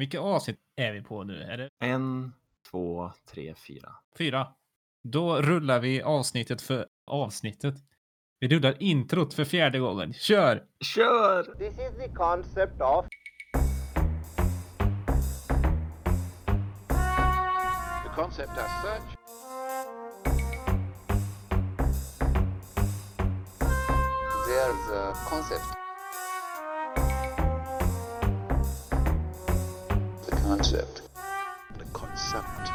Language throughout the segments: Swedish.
Vilka avsnitt är vi på nu? Är det En, två, tre, fyra. fyra? Då rullar vi avsnittet för avsnittet. Vi rullar introt för fjärde gången. Kör! Kör! This is the concept of The concept as such there's a concept. Concept. The concept.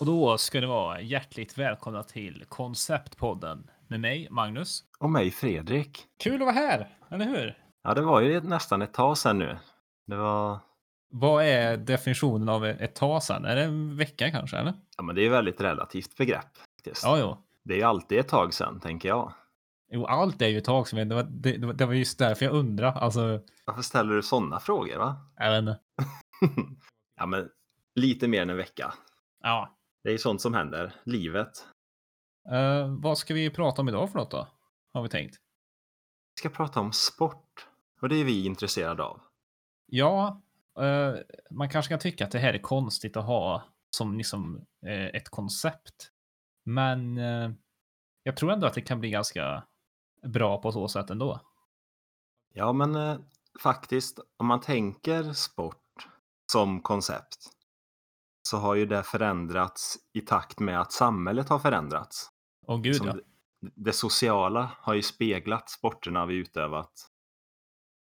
Och då ska det vara hjärtligt välkomna till Konceptpodden med mig, Magnus. Och mig Fredrik. Kul att vara här, eller hur? Ja, det var ju nästan ett tag sedan nu. Det var... Vad är definitionen av ett tag sedan? Är det en vecka kanske, eller? Ja, men det är ju väldigt relativt begrepp. Faktiskt. Ja, jo. Det är ju alltid ett tag sedan, tänker jag. Jo, allt är ju ett tag sedan. Det var, det, det var- just därför jag undrar. Alltså, Varför ställer du sådana frågor, va? jag vet inte. ja, men lite mer än en vecka. Ja. Det är ju sånt som händer. Livet. Eh, vad ska vi prata om idag för något då? Har vi tänkt. Vi ska prata om sport. Och det är vi intresserade av. Ja, eh, man kanske kan tycka att det här är konstigt att ha som liksom eh, ett koncept. Men jag tror ändå att det kan bli ganska bra på så sätt ändå. Ja, men eh, faktiskt, om man tänker sport som koncept så har ju det förändrats i takt med att samhället har förändrats. Åh gud Som ja. det, det sociala har ju speglat sporterna vi utövat.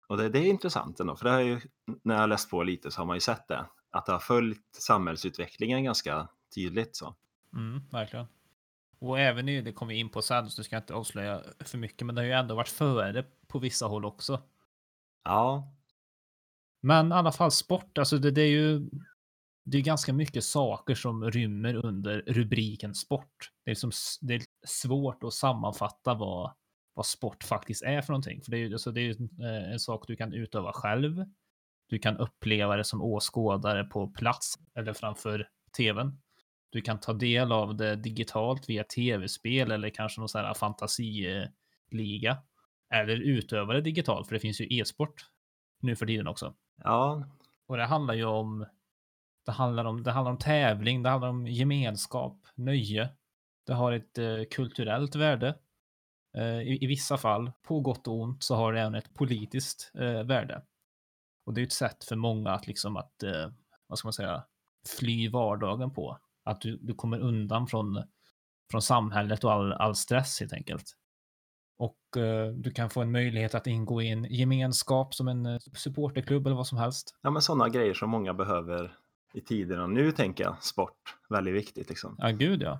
Och det, det är intressant ändå, för det har ju, när jag läst på lite så har man ju sett det. Att det har följt samhällsutvecklingen ganska tydligt. Så. Mm, verkligen. Och även i, det kommer vi in på sen, så ska jag inte avslöja för mycket, men det har ju ändå varit före på vissa håll också. Ja, Men i alla fall sport, alltså det, det är ju det är ganska mycket saker som rymmer under rubriken sport. Det är, som, s- det är svårt att sammanfatta vad, vad sport faktiskt är för någonting. För det är ju alltså det är ju eh, en sak du kan utöva själv. Du kan uppleva det som åskådare på plats eller framför tvn. Du kan ta del av det digitalt via tv-spel eller kanske någon sån här fantasiliga. Eller utöva det digitalt, för det finns ju e-sport nu för tiden också. ja, Och det handlar ju om det handlar om, det handlar om tävling, det handlar om gemenskap, nöje. Det har ett eh, kulturellt värde. Eh, i, I vissa fall, på gott och ont, så har det även ett politiskt eh, värde. Och det är ett sätt för många att liksom att, eh, vad ska man säga, fly vardagen på. Att du, du kommer undan från, från samhället och all, all stress helt enkelt. Och eh, du kan få en möjlighet att ingå i en gemenskap som en eh, supporterklubb eller vad som helst. ja men sådana grejer som många behöver i tiderna. Nu tänker jag sport, väldigt viktigt liksom. Ja, gud ja.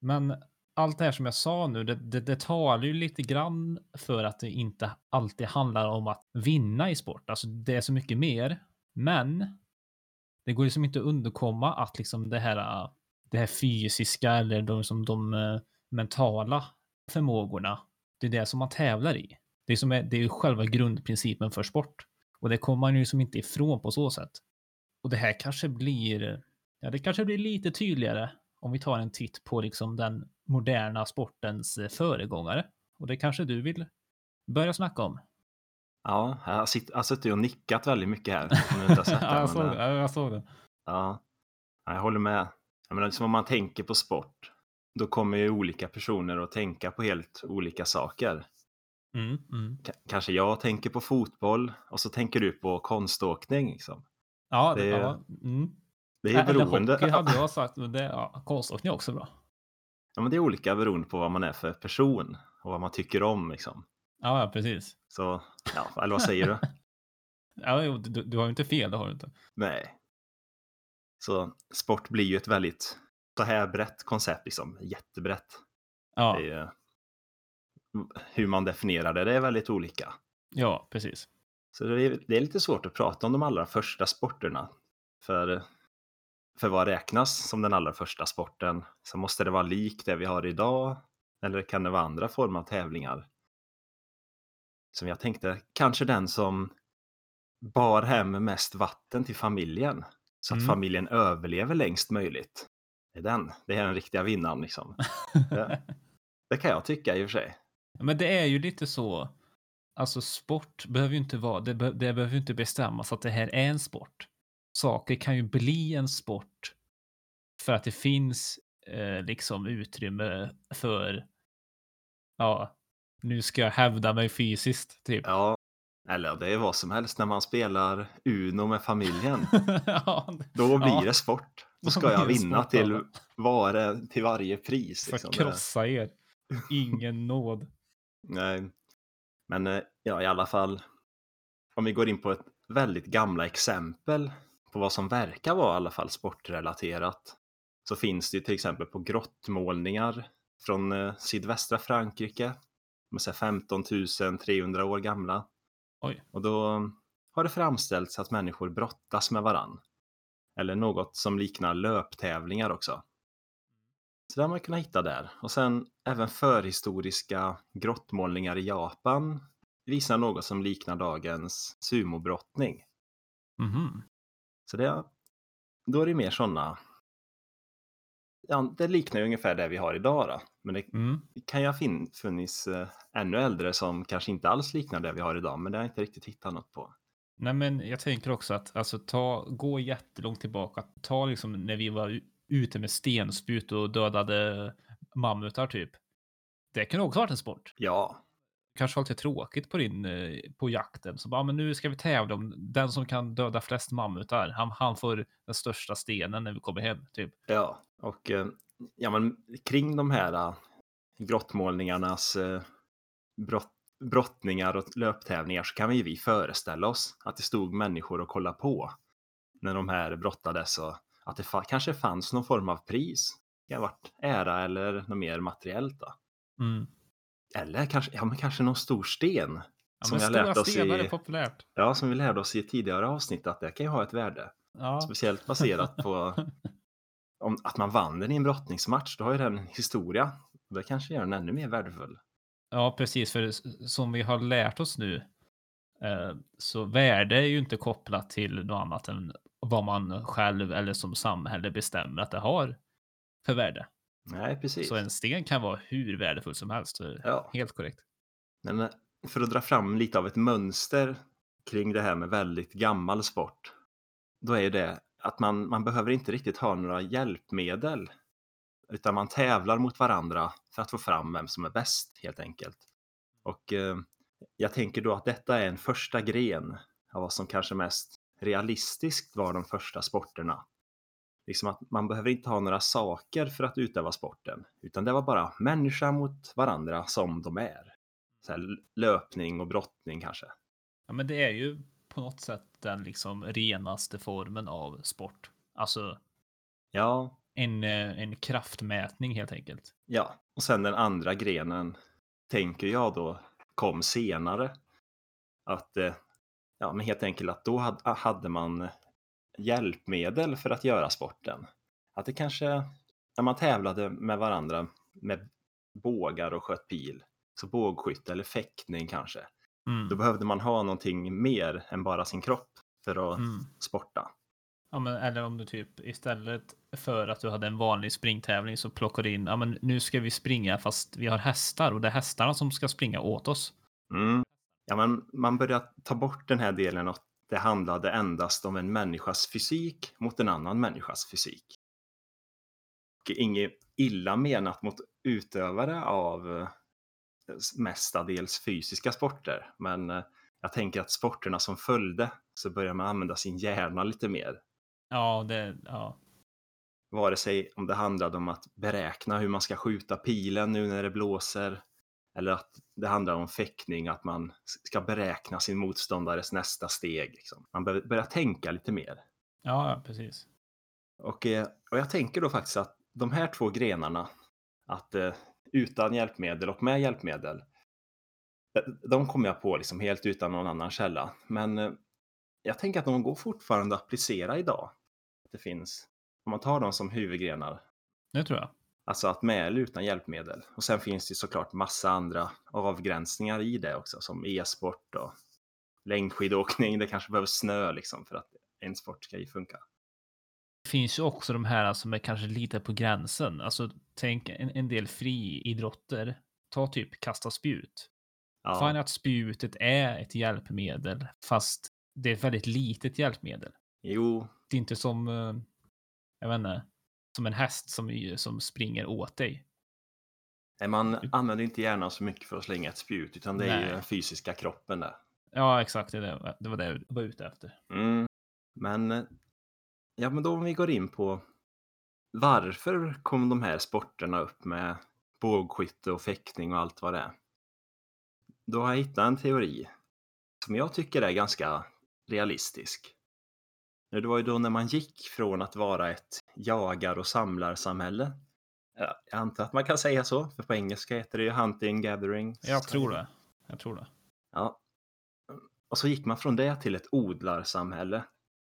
Men allt det här som jag sa nu, det, det, det talar ju lite grann för att det inte alltid handlar om att vinna i sport. Alltså det är så mycket mer. Men det går liksom inte att underkomma att liksom det här, det här fysiska eller de, som de eh, mentala förmågorna, det är det som man tävlar i. Det är, som är, det är själva grundprincipen för sport. Och det kommer man ju som inte ifrån på så sätt. Och det här kanske blir, ja det kanske blir lite tydligare om vi tar en titt på liksom den moderna sportens eh, föregångare. Och det kanske du vill börja snacka om. Ja, jag har jag suttit och nickat väldigt mycket här. Om du inte har sett det, ja, jag såg eh, det. Ja, jag såg det. Ja, jag håller med. Jag menar, liksom om man tänker på sport, då kommer ju olika personer att tänka på helt olika saker. Mm, mm. Kanske jag tänker på fotboll och så tänker du på konståkning. Liksom. Ja, Det det, är- ja, mm. Det är ju Eller beroende. hockey hade jag sagt, men det, ja, konståkning är också bra. Ja, men det är olika beroende på vad man är för person och vad man tycker om. Liksom. Ja, ja, precis. Så, ja, eller vad säger du? Ja, du, du har ju inte fel, det har du inte. Nej. Så sport blir ju ett väldigt så här brett koncept, liksom. jättebrett. Ja, ju- hur man definierar det, det är väldigt olika. ja, precis. Så det är, det är lite svårt att prata om de allra första sporterna. För, för vad räknas som den allra första sporten? Så måste det vara likt det vi har idag? Eller kan det vara andra former av tävlingar? Som jag tänkte, kanske den som bar hem mest vatten till familjen. Så att Mm. familjen överlever längst möjligt. Det är den. Det är den riktiga vinnaren liksom. Det, det kan jag tycka i och för sig. Men det är ju lite så. alltså sport behöver ju inte vara, det, be, det behöver ju inte bestämmas att det här är en sport. Saker kan ju bli en sport för att det finns eh, liksom utrymme för, ja, nu ska jag hävda mig fysiskt, typ. Ja, eller det är vad som helst när man spelar Uno med familjen. ja, Då blir Ja. det sport. Då ska jag vinna sport, till, var, till varje pris. för Liksom. krossa er. Ingen nåd. Nej. Men eh, ja, i alla fall. Om vi går in på ett väldigt gamla exempel på vad som verkar vara i alla fall sportrelaterat. Så finns det ju till exempel på grottmålningar från eh, sydvästra Frankrike. De är så här 15 300 år gamla. Oj. Och då har det framställts att människor brottas med varann. Eller något som liknar löptävlingar också. Så det har man kunnat hitta där. Och sen även förhistoriska grottmålningar i Japan visar något som liknar dagens sumobrottning. Mhm. Så det, då är det mer sådana. Ja, det liknar ju ungefär det vi har idag då. Men det Mm. kan ju ha funnits eh, ännu äldre som kanske inte alls liknar det vi har idag. Men det har jag inte riktigt hittat något på. Nej, men jag tänker också att alltså ta, gå jättelångt tillbaka. Ta liksom när vi var ute med stenspjut och dödade mammutar typ. Det kan också ha varit en sport. Ja, Kanske var lite tråkigt på din, eh, på jakten. Så bara, men nu ska vi tävla om den som kan döda flest mammutar. Han, han får den största stenen när vi kommer hem, typ. Ja, och eh, ja, men kring de här grottmålningarnas eh, brott, brottningar och löptävlingar så kan vi, vi föreställa oss att det stod människor och kollade på när de här brottades och att det fa- kanske fanns någon form av pris. Det kan ha varit ära eller något mer materiellt då. Mm. Eller kanske, ja, men kanske någon stor sten. Ja, Som lärt stora oss i-. Ja, som vi lärde oss i tidigare avsnitt att det kan ju ha ett värde. Ja. Speciellt baserat på om, att man vann den i en brottningsmatch. Då har ju den en historia. Det kanske gör den ännu mer värdefull. Ja, precis. För som vi har lärt oss nu eh, så värde är ju inte kopplat till något annat än vad man själv eller som samhälle bestämmer att det har för värde. Nej, precis. Så en sten kan vara hur värdefull som helst. Ja. Helt korrekt. Men för att dra fram lite av ett mönster kring det här med väldigt gammal sport. Då är det att man, man behöver inte riktigt ha några hjälpmedel. Utan man tävlar mot varandra för att få fram vem som är bäst helt enkelt. Och eh, jag tänker då att detta är en första gren av vad som kanske mest realistiskt var de första sporterna. Liksom att man behöver inte ha några saker för att utöva sporten, utan det var bara människa mot varandra som de är. Så löpning och brottning kanske. Ja, men det är ju på något sätt den liksom renaste formen av sport. Alltså Ja, en, eh, en kraftmätning helt enkelt. ja. Och sen den andra grenen tänker jag då kom senare. Att, eh, ja men helt enkelt att då had- hade man hjälpmedel för att göra sporten. Att det kanske, när man tävlade med varandra med bågar och sköt pil, så bågskytte eller fäktning kanske, Mm. då behövde man ha någonting mer än bara sin kropp för att Mm. sporta. Ja, men, eller om du typ istället för att du hade en vanlig springtävling så plockar du in, ja men nu ska vi springa fast vi har hästar och det är hästarna som ska springa åt oss. Mm. Ja, men man började ta bort den här delen att det handlade endast om en människas fysik mot en annan människas fysik. Och inget illa menat mot utövare av eh, mestadels fysiska sporter, men eh, jag tänker att sporterna som följde så börjar man använda sin hjärna lite mer. Ja, det, ja. Vare sig om det handlade om att beräkna hur man ska skjuta pilen nu när det blåser, eller att det handlar om fäktning, att man ska beräkna sin motståndares nästa steg. Liksom. Man behöver börja tänka lite mer. Ja, precis. Och, eh, och jag tänker då faktiskt att de här två grenarna, att eh, utan hjälpmedel och med hjälpmedel, eh, de kommer jag på liksom helt utan någon annan källa. Men jag tänker att de går fortfarande att applicera idag. Det finns, om man tar dem som huvudgrenar, Det tror jag. Alltså att med eller utan hjälpmedel. Och sen finns det såklart massa andra avgränsningar i det också, som e-sport och längdskidåkning. Det kanske behövs snö liksom för att en sport ska funka. Det finns ju också de här som är kanske lite på gränsen. Alltså tänk en, en del friidrotter. Ta typ kasta spjut. Fine Ja, att spjutet är ett hjälpmedel, fast det är ett väldigt litet hjälpmedel. jo, Det är inte som, eh, jag vet inte, som en häst som, som springer åt dig. nej, man använder inte hjärnan så mycket för att slänga ett spjut, utan det är ju den fysiska kroppen där. Ja, exakt. Det, det, var det jag var ute efter. Mm. Men, ja, men då om vi går in på varför kom de här sporterna upp med bågskytte och fäktning och allt vad det är? Då har jag hittat en teori som jag tycker är ganska realistisk. Det var ju då när man gick från att vara ett jagar och samlarsamhälle. Ja, Jag antar att man kan säga så, för på engelska heter det ju hunting, gathering. Jag tror det. Jag tror det. Ja. Och så gick man från det till ett odlarsamhälle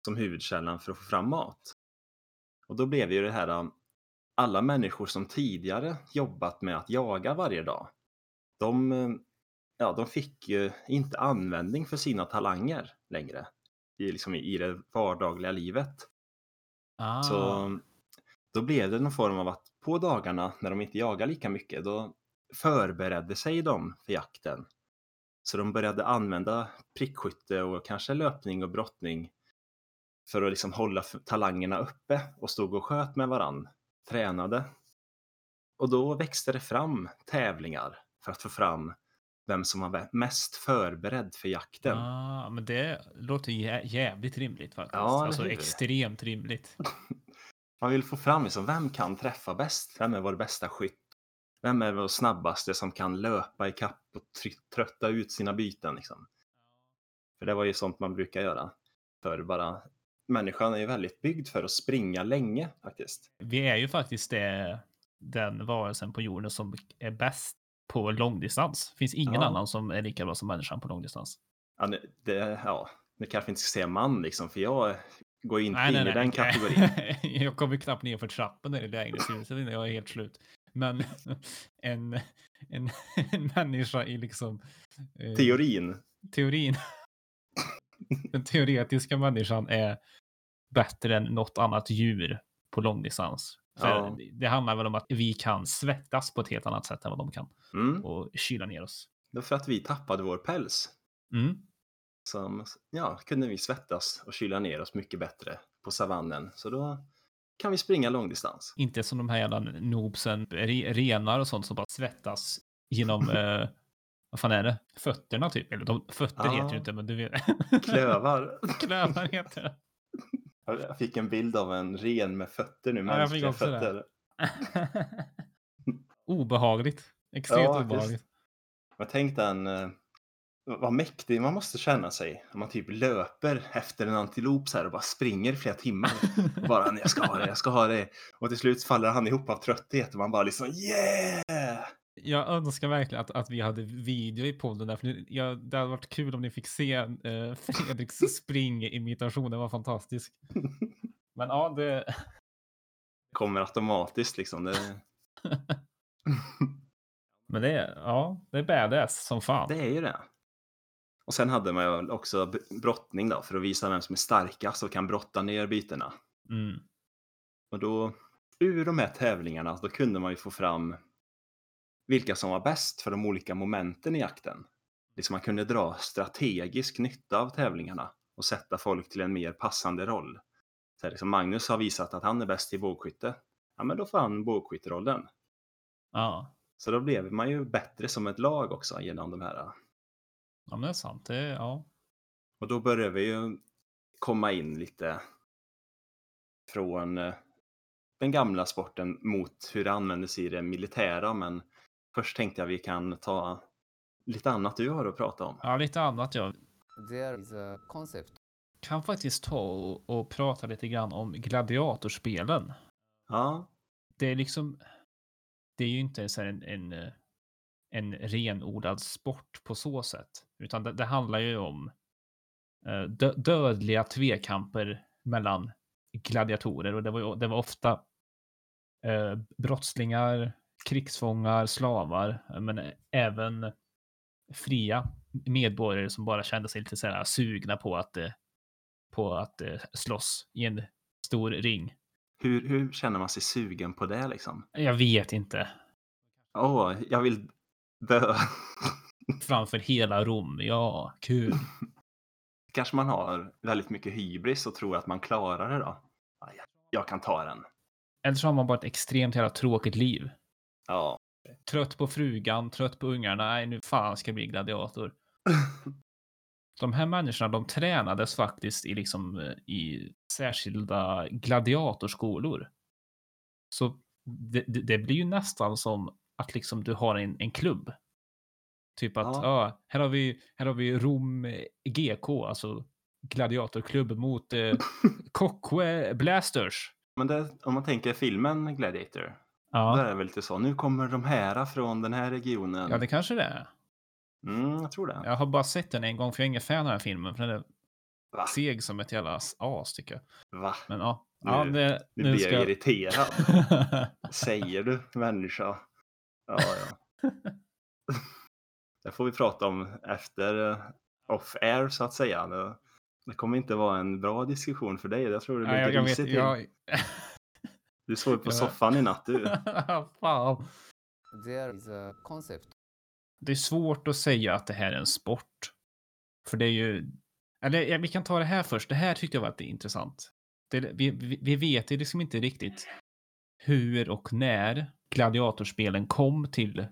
som huvudkällan för att få fram mat. Och då blev ju det här um, alla människor som tidigare jobbat med att jaga varje dag. De, eh, ja, de fick ju inte användning för sina talanger längre i, liksom, i det vardagliga livet. Ah, Så då blev det någon form av att på dagarna när de inte jagar lika mycket, då förberedde sig de för jakten. Så de började använda prickskytte och kanske löpning och brottning för att liksom hålla talangerna uppe och stod och sköt med varann, tränade. Och då växte det fram tävlingar för att få fram vem som var mest förberedd för jakten. ah, men det låter jä jävligt rimligt faktiskt. Ja, alltså extremt rimligt. Man vill få fram liksom, vem kan träffa bäst? Vem är vår bästa skytt? Vem är vår snabbaste som kan löpa i kapp och tr- trötta ut sina byten? Liksom? För det var ju sånt man brukar göra. För bara människan är ju väldigt byggd för att springa länge faktiskt. Vi är ju faktiskt det, den varelsen på jorden som är bäst på långdistans. Det finns ingen Ja. annan som är lika bra som människan på långdistans. Ja, det, ja, det kanske inte ska säga man liksom, för jag går inte in i den nej. kategorin. jag kommer knappt ner för trappen där i lägenhetshuset innan jag är helt slut. Men en, en, en människa i liksom eh, Teorin. teorin. Den teoretiska människan är bättre än något annat djur på långdistans. För Ja. Det handlar väl om att vi kan svettas på ett helt annat sätt än vad de kan Mm. och kyla ner oss. Det var för att vi tappade vår päls. Mm. Som, ja, kunde vi svettas och kyla ner oss mycket bättre på savannen. Så då kan vi springa långdistans. Inte som de här jävla noobsen, re, renar och sånt som bara svettas genom, eh, vad fan är det? Fötterna typ. Eller de, fötter Ja. heter ju inte, men du vet. Klövar. Klövar heter det. Jag fick en bild av en ren med fötter nu, Ja, jag fick också det. fötter. obehagligt. Extremt Ja, obehagligt. visst. Jag tänkte en, eh, vad mäktig man måste känna sig om man typ löper efter en antilop så här och bara springer i flera timmar. Och bara, "Nej, jag ska ha det, jag ska ha det. Och till slut faller han ihop av trötthet och man bara liksom yeah! Jag önskar verkligen att, att vi hade video i podden där, för det- jag, det hade varit kul om ni fick se eh, Fredriks springimitation, den var fantastisk. Men ja, det... Kommer automatiskt liksom. Det, Men det är, ja, det är badass som fan. det är ju det. Och sen hade man ju också brottning då för att visa vem som är starkast och kan brotta ner bytena. Mm. Och då, ur de här tävlingarna, då kunde man ju få fram vilka som var bäst för de olika momenten i jakten. Liksom man kunde dra strategisk nytta av tävlingarna och sätta folk till en mer passande roll. Så liksom Magnus har visat att han är bäst i bågskytte. Ja, men då får han bågskytterollen. Ja. Så då blev man ju bättre som ett lag också genom de här. ja, men det är sant. Det, ja. Och då börjar vi ju komma in lite från eh, den gamla sporten mot hur det användes i det militära. Men först tänkte jag vi kan ta lite annat du har att prata om. ja, lite annat. Jag There is a concept kan faktiskt ta och, och prata lite grann om gladiatorspelen. Ja, det är liksom. Det är ju inte så en, en, en renodlad sport på så sätt, utan det, det handlar ju om eh, dö, dödliga tvekamper mellan gladiatorer och det var, det var ofta eh, brottslingar, krigsfångar, slavar, men även fria medborgare som bara kände sig lite så här sugna på att, eh, på att eh, slåss i en stor ring. hur, hur känner man sig sugen på det liksom? Jag vet inte. Åh, jag vill dö. framför hela Rom. Ja, kul. Kanske man har väldigt mycket hybris och tror att man klarar det då. Ja, jag- Jag kan ta den. Eller så har man bara ett extremt jävla tråkigt liv. Ja. Trött på frugan, trött på ungarna. Nej, nu fan ska jag bli gladiator. De här människorna, de tränades faktiskt i liksom eh, i särskilda gladiatorskolor. Så det, det, det blir ju nästan som att liksom du har en, en klubb. Typ att, Ja. ja, här har vi, här har vi Rom eh, GK, alltså gladiatorklubb mot eh, Kockwe Blasters. Men det, om man tänker filmen Gladiator, då Ja, är det väl lite så. Nu kommer de här från den här regionen. ja, det kanske det är. Mm, jag tror det. Jag har bara sett den en gång för jag är ingen fan av den här filmen. För den är Va? seg som ett jävla as tycker jag. Va? Men ja. Nu- ja det, Nu blir jag irriterad. Säger du, människa? Ja, ja. Det får vi prata om efter eh, off-air så att säga. Det, kommer inte vara en bra diskussion för dig. Jag tror det ja, blir jag, jag vet. Jag... Du sov på soffan i natt du. Fan. There is a concept Det är svårt att säga att det här är en sport. För det är ju... Eller ja, vi kan ta det här först. Det här tyckte jag var intressant. Det, vi, vi, vi vet ju liksom inte riktigt hur och när gladiatorspelen kom till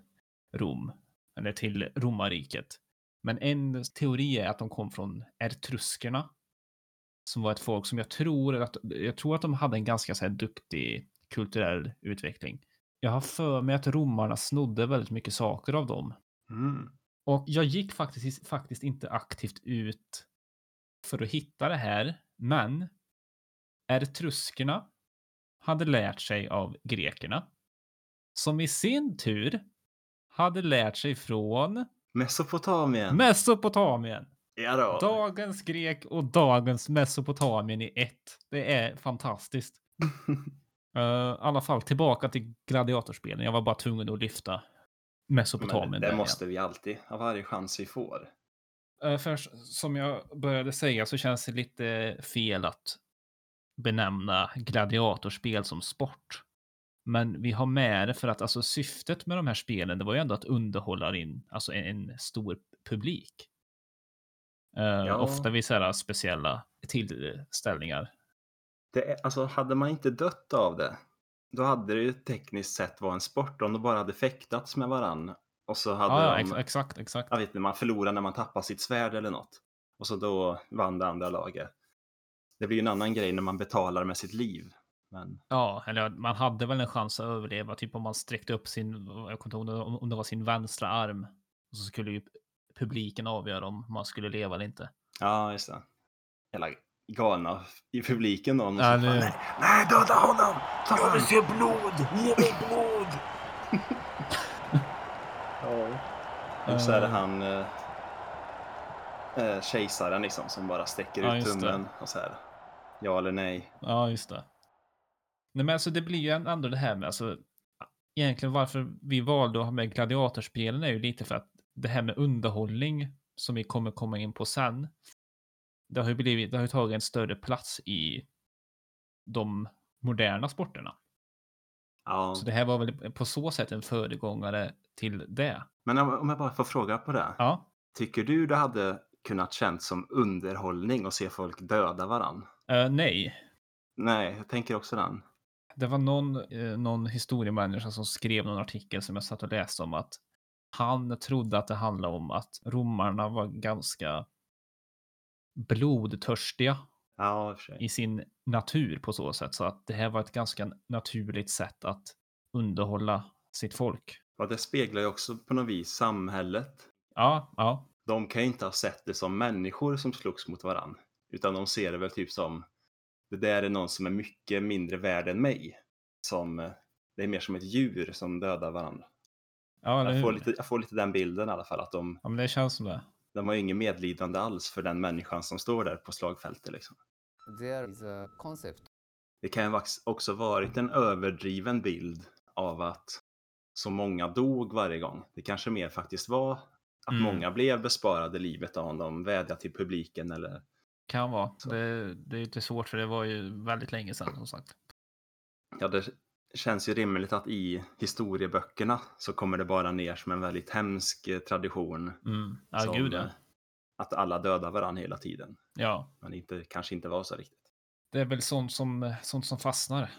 Rom. Eller till romarriket. Men en teori är att de kom från etruskerna. Som var ett folk som jag tror att, jag tror att de hade en ganska så här duktig kulturell utveckling. Jag har för mig att romarna snodde väldigt mycket saker av dem. Mm. Och jag gick faktiskt, faktiskt inte aktivt ut för att hitta det här, men etruskerna hade lärt sig av grekerna, som i sin tur hade lärt sig från Mesopotamien. Mesopotamien. Ja då. Dagens grek och dagens Mesopotamien i ett. Det är fantastiskt. Eh, I alla fall tillbaka till gladiatorspelen. Jag var bara tvungen att lyfta Mesopotamien. Men det igen. måste vi alltid, av varje chans vi får. Eh, För som jag började säga så känns det lite fel att benämna gladiatorspel som sport. Men vi har med det för att alltså syftet med de här spelen, det var ju ändå att underhålla in alltså en, en stor publik. Eh, Ja. Ofta vid så här speciella tillställningar. Det är, alltså, hade man inte dött av det, då hade det ju tekniskt sett varit en sport om de bara hade fäktats med varann. Och så hade Ja, de, ex exakt, exakt. jag vet inte, man förlorar när man tappar sitt svärd eller något. Och så då vann det andra laget. Det blir ju en annan grej när man betalar med sitt liv. Men Ja, eller man hade väl en chans att överleva, typ om man sträckte upp sin, jag kommer inte ihåg om det var sin vänstra arm. Och så skulle ju publiken avgöra om man skulle leva eller inte. ja, just det. Hela galna i publiken då. Ja, nu- nej, nej, döda honom! Jag vill se blod! Ge mig blod! ja. Och så är det Eh. han eh, eh, kejsaren liksom som bara sträcker Ja, ut det. tummen och så här. Ja eller nej. Ja, just det. Nej, men alltså det blir ju ändå det här med, alltså egentligen varför vi valde att ha med gladiatorspelen är ju lite för att det här med underhållning som vi kommer komma in på sen. Det har ju blivit, det har ju tagit en större plats i de moderna sporterna. Ja. Så det här var väl på så sätt en föregångare till det. Men om jag bara får fråga på det. Ja, Tycker du det hade kunnat kännas som underhållning att se folk döda varann? Eh, nej. Nej, jag tänker också den. Det var någon, eh, någon historiemänniska som skrev någon artikel som jag satt och läste om att han trodde att det handlade om att romarna var ganska blodtörstiga Ja, i sin natur på så sätt. Så att det här var ett ganska naturligt sätt att underhålla sitt folk. Ja, det speglar ju också på något vis samhället. Ja, ja, De kan ju inte ha sett det som människor som slogs mot varann. Utan de ser det väl typ som det där är någon som är mycket mindre värd än mig. Som, eh, det är mer som ett djur som dödar varandra. Ja, Jag får, lite, jag får lite den bilden i alla fall. Att de, ja men det känns som det. de har ju ingen medlidande alls för den människan som står där på slagfältet. Liksom. There is a concept Det kan ju också varit en överdriven bild av att så många dog varje gång. Det kanske mer faktiskt var att Mm. många blev besparade livet av om de vädjade till publiken eller Kan vara. Det, det är lite svårt för det var ju väldigt länge sedan som sagt. ja, det, känns ju rimligt att i historieböckerna så kommer det bara ner som en väldigt hemsk eh, tradition. Mm. Ja, som, gud ja. eh, Att alla dödar varandra hela tiden. Ja, Men inte, kanske inte var så riktigt. det är väl sånt som, sånt som fastnar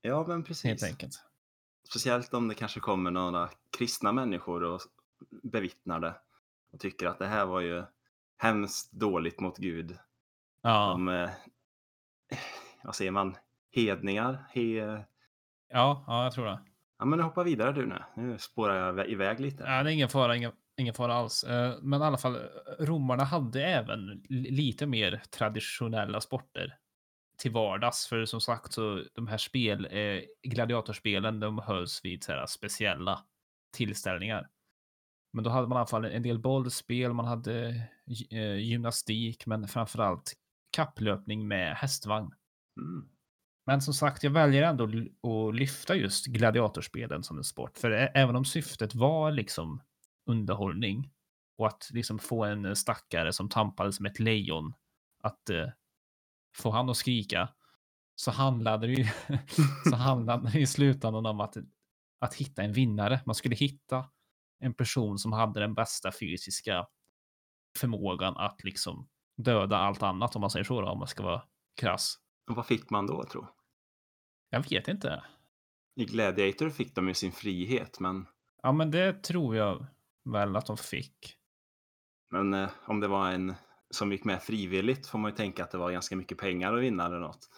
Ja, men helt precis. enkelt. Speciellt om det kanske kommer några kristna människor och bevittnar det. Och tycker att det här var ju hemskt dåligt mot Gud. Ja, eh, vad säger man, hedningar. He, ja, ja, jag tror det. ja, men hoppa vidare du nu. Nu spårar jag iväg- lite. Ja, det är ingen fara, ingen, ingen fara alls. Eh, Men i alla fall, romarna hade även li- lite mer traditionella sporter till vardags. För som sagt, så de här spel, eh, gladiatorspelen, de hölls vid så här speciella tillställningar. Men då hade man i alla fall en del bollspel, man hade eh, gymnastik, men framför allt kapplöpning med hästvagn. Mm. Men som sagt, jag väljer ändå att lyfta just gladiatorspelen som en sport. För även om syftet var liksom underhållning och att liksom få en stackare som tampades med ett lejon att eh, få han att skrika så handlade det ju så handlade det i slutändan om att, att hitta en vinnare. Man skulle hitta en person som hade den bästa fysiska förmågan att liksom döda allt annat om man säger så då, om man ska vara krass. Och vad fick man då tro? Jag vet inte. I Gladiator fick de ju sin frihet, men, Ja, men det tror jag väl att de fick. men eh, om det var en som gick med frivilligt får man ju tänka att det var ganska mycket pengar att vinna eller något.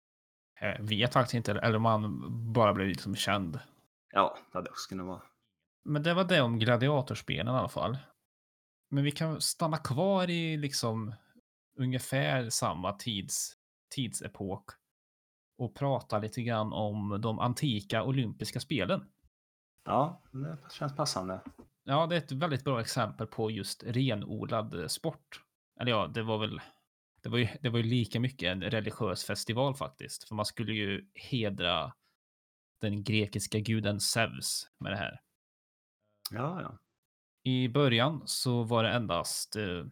Jag vet faktiskt inte, eller om han bara blev liksom känd. Ja, det hade också kunnat vara. Men det var det om gladiatorspelen i alla fall. Men vi kan stanna kvar i liksom ungefär samma tids, tidsepok och prata lite grann om de antika olympiska spelen. Ja, det känns passande. Ja, det är ett väldigt bra exempel på just renodlad sport. Eller ja, det var väl. Det var ju, det var ju lika mycket en religiös festival faktiskt, för man skulle ju hedra den grekiska guden Zeus med det här. Ja, ja. I början så var det endast eh,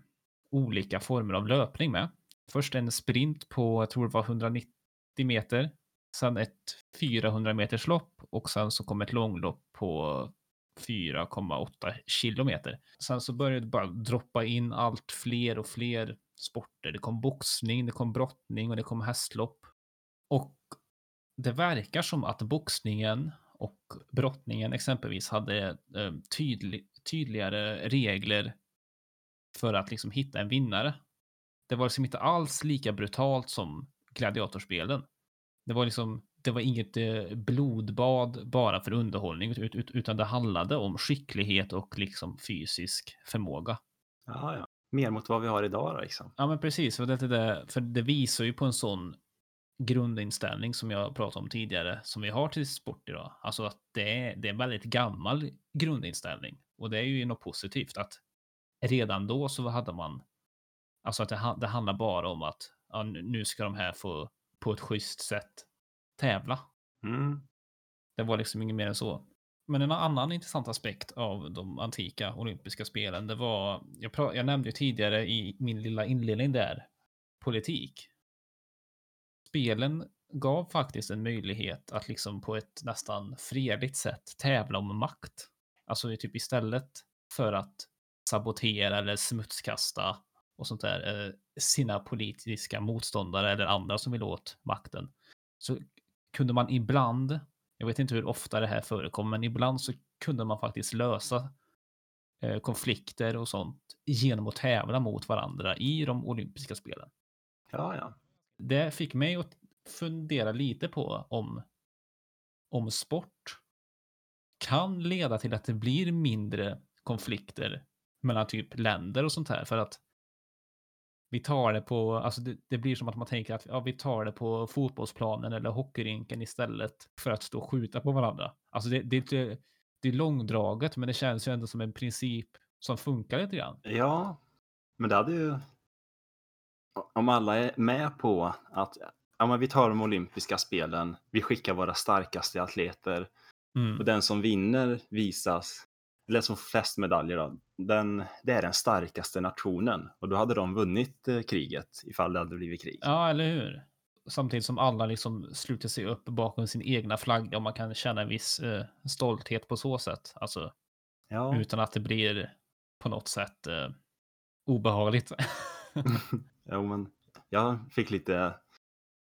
olika former av löpning med. Först en sprint på, jag tror det var 190 meter. Sen ett 400 meters lopp och sen så kom ett långlopp på 4,8 kilometer. Sen så började det bara droppa in allt fler och fler sporter. Det kom boxning, det kom brottning och det kom hästlopp. Och det verkar som att boxningen och brottningen exempelvis hade eh, tydlig, tydligare regler för att liksom hitta en vinnare. Det var liksom inte alls lika brutalt som gladiatorspelen. Det var liksom, det var inget eh, blodbad bara för underhållning, ut, ut, utan det handlade om skicklighet och liksom fysisk förmåga. ja, ja. Mer mot vad vi har idag då, liksom. Ja, men precis. För det, det, för det visar ju på en sån grundinställning som jag pratade om tidigare som vi har till sport idag. Alltså att det är, det är en väldigt gammal grundinställning och det är ju något positivt att redan då så hade man alltså att det, det handlar bara om att ja, nu- ska de här få på ett schysst sätt tävla. Mm. Det var liksom inget mer än så. Men en annan intressant aspekt av de antika olympiska spelen, det var, jag, pra- jag nämnde ju tidigare i min lilla inledning där, politik. Spelen gav faktiskt en möjlighet att liksom på ett nästan fredligt sätt tävla om makt. Alltså typ istället för att sabotera eller smutskasta och sånt där eh, sina politiska motståndare eller andra som vill åt makten så kunde man ibland, jag vet inte hur ofta det här förekom, men ibland så kunde man faktiskt lösa eh, konflikter och sånt genom att tävla mot varandra i de olympiska spelen. Ja, ja. Det fick mig att fundera lite på om, om sport kan leda till att det blir mindre konflikter mellan typ länder och sånt här för att vi tar det på, alltså det, det blir som att man tänker att ja, vi tar det på fotbollsplanen eller hockeyrinken istället för att stå och skjuta på varandra. Alltså det, det, är inte- det är långdraget, men det känns ju ändå som en princip som funkar lite grann. Ja, men det hade ju... Om alla är med på att ja, men vi tar de olympiska spelen, vi skickar våra starkaste atleter Mm. och den som vinner visas, eller som flest medaljer då, den, det är den starkaste nationen och då hade de vunnit eh, kriget ifall det hade blivit krig. Ja, eller hur? samtidigt som alla liksom sluter sig upp bakom sin egna flagga och man kan känna en viss eh, stolthet på så sätt. Alltså Ja, utan att det blir på något sätt eh, obehagligt. jo, men jag fick lite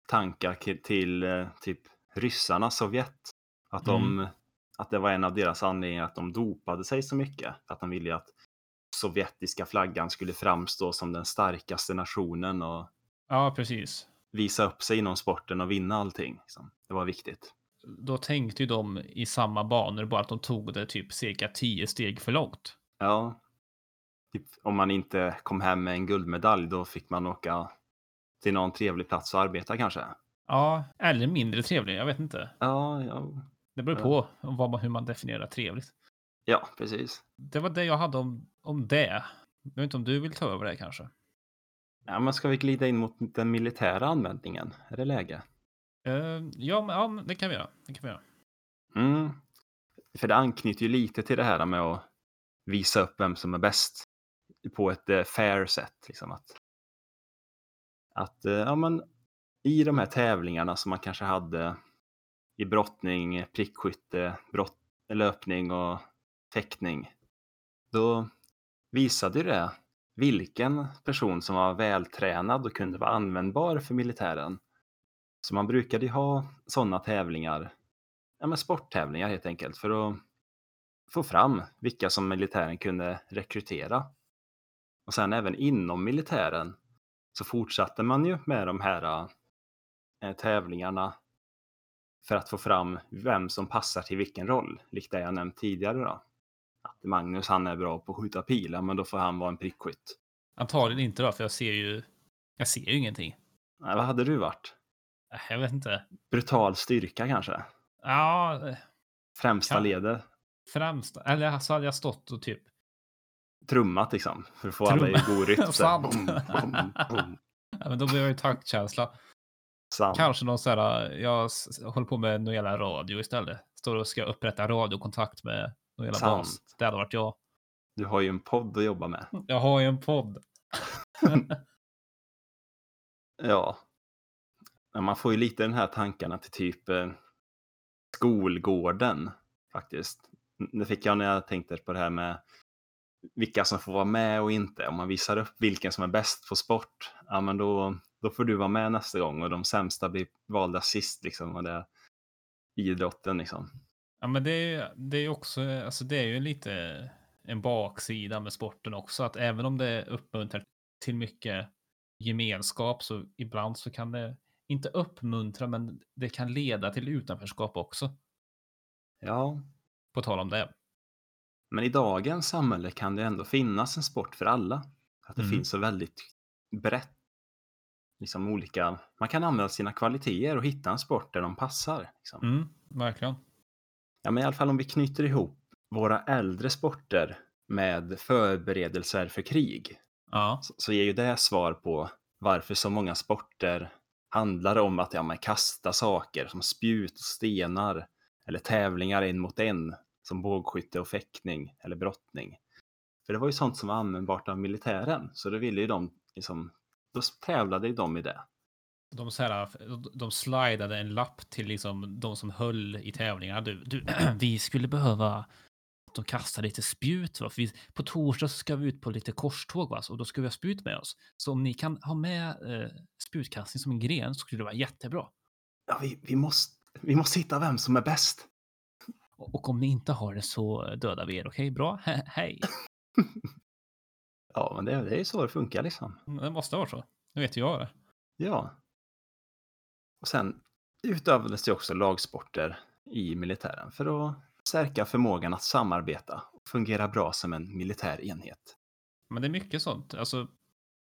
tankar till eh, typ ryssarna, Sovjet. Att, de, att det var en av deras anledningar att de dopade sig så mycket. Att de ville att sovjetiska flaggan skulle framstå som den starkaste nationen och ja, precis. visa upp sig inom sporten och vinna allting. liksom. Det var viktigt. Då tänkte ju de i samma banor, bara att de tog det typ cirka tio steg för långt. Ja, typ, om man inte kom hem med en guldmedalj då fick man åka till någon trevlig plats och arbeta kanske. Ja, eller mindre trevlig. Jag vet inte. Ja, ja, Det beror på vad man, hur man definierar trevligt. ja precis. Det var det jag hade om, om det. Jag vet inte om du vill ta över det kanske? Ja, men ska vi glida in mot den militära användningen? Är det läge? Eh, ja, men, ja, det kan vi göra. Det kan vi göra. Mm. För det anknyter ju lite till det här med att visa upp vem som är bäst på ett eh, fair sätt. Liksom att, att eh, ja, men, i de här tävlingarna som man kanske hade i brottning, prickskytte, brott, löpning och fäktning. Då visade ju det vilken person som var vältränad och kunde vara användbar för militären. Så man brukade ju ha sådana tävlingar ja, men sporttävlingar helt enkelt för att få fram vilka som militären kunde rekrytera. Och sen även inom militären så fortsatte man ju med de här äh, tävlingarna för att få fram vem som passar till vilken roll, likt det jag nämnt tidigare då. Att Magnus han är bra på att skjuta pilar, men då får han vara en prickskytt. Antagligen inte då, för jag ser ju. Jag ser ju ingenting. Nej, vad hade du varit? Jag vet inte. Brutal styrka kanske? Ja, eh, Främsta Kan- ledet? främst. Eller så hade jag stått och typ. Trummat liksom, för att få alla i god rytm. Ja, men då blir jag ju taktkänsla. Sant. Kanske någon sån här. Jag s- håller på med någon jävla radio istället. Står och ska upprätta radiokontakt med någon jävla Sant. bas. Det hade varit jag. Du har ju en podd att jobba med. Jag har ju en podd. Ja. Man får ju lite den här tankarna till typ eh, skolgården faktiskt. Det fick jag när jag tänkte på det här med vilka som får vara med och inte. Om man visar upp vilken som är bäst på sport, ja men då, då får du vara med nästa gång och de sämsta blir valda sist liksom. Och det är idrotten liksom. Ja, men det är ju det är ju också, alltså det är ju lite en baksida med sporten också, att även om det uppmuntrar till mycket gemenskap så ibland så kan det inte uppmuntra, men det kan leda till utanförskap också. Ja, På tal om det. Men i dagens samhälle kan det ändå finnas en sport för alla. Att det Mm. finns så väldigt brett. Liksom olika, man kan använda sina kvaliteter och hitta en sport där de passar. Liksom. Mm, verkligen. Ja, men i alla fall om vi knyter ihop våra äldre sporter med förberedelser för krig Ja, så, så ger ju det svar på varför så många sporter handlar om att ja, men kasta saker som spjut och stenar eller tävlingar en mot en som bågskytte och fäktning eller brottning. För det var ju sånt som var användbart av militären så då ville ju de liksom, då tävlade ju de i det. de, så här, de slidade en lapp till liksom de som höll i tävlingarna. Du, du, vi skulle behöva att de kastar lite spjut. Va? För vi, på torsdag så ska vi ut på lite korståg va? och då ska vi ha spjut med oss. Så om ni kan ha med eh, spjutkastning som en gren så skulle det vara jättebra. Ja, vi, vi, måste, vi måste hitta vem som är bäst. Och, om ni inte har det så dödar vi er. Okej, bra. He- hej. Ja, men det, det är ju så det funkar liksom. Det måste vara så. Nu vet jag det. Ja. Och sen utövades det också lagsporter i militären för att stärka förmågan att samarbeta och fungera bra som en militär enhet. Men det är mycket sånt. Alltså,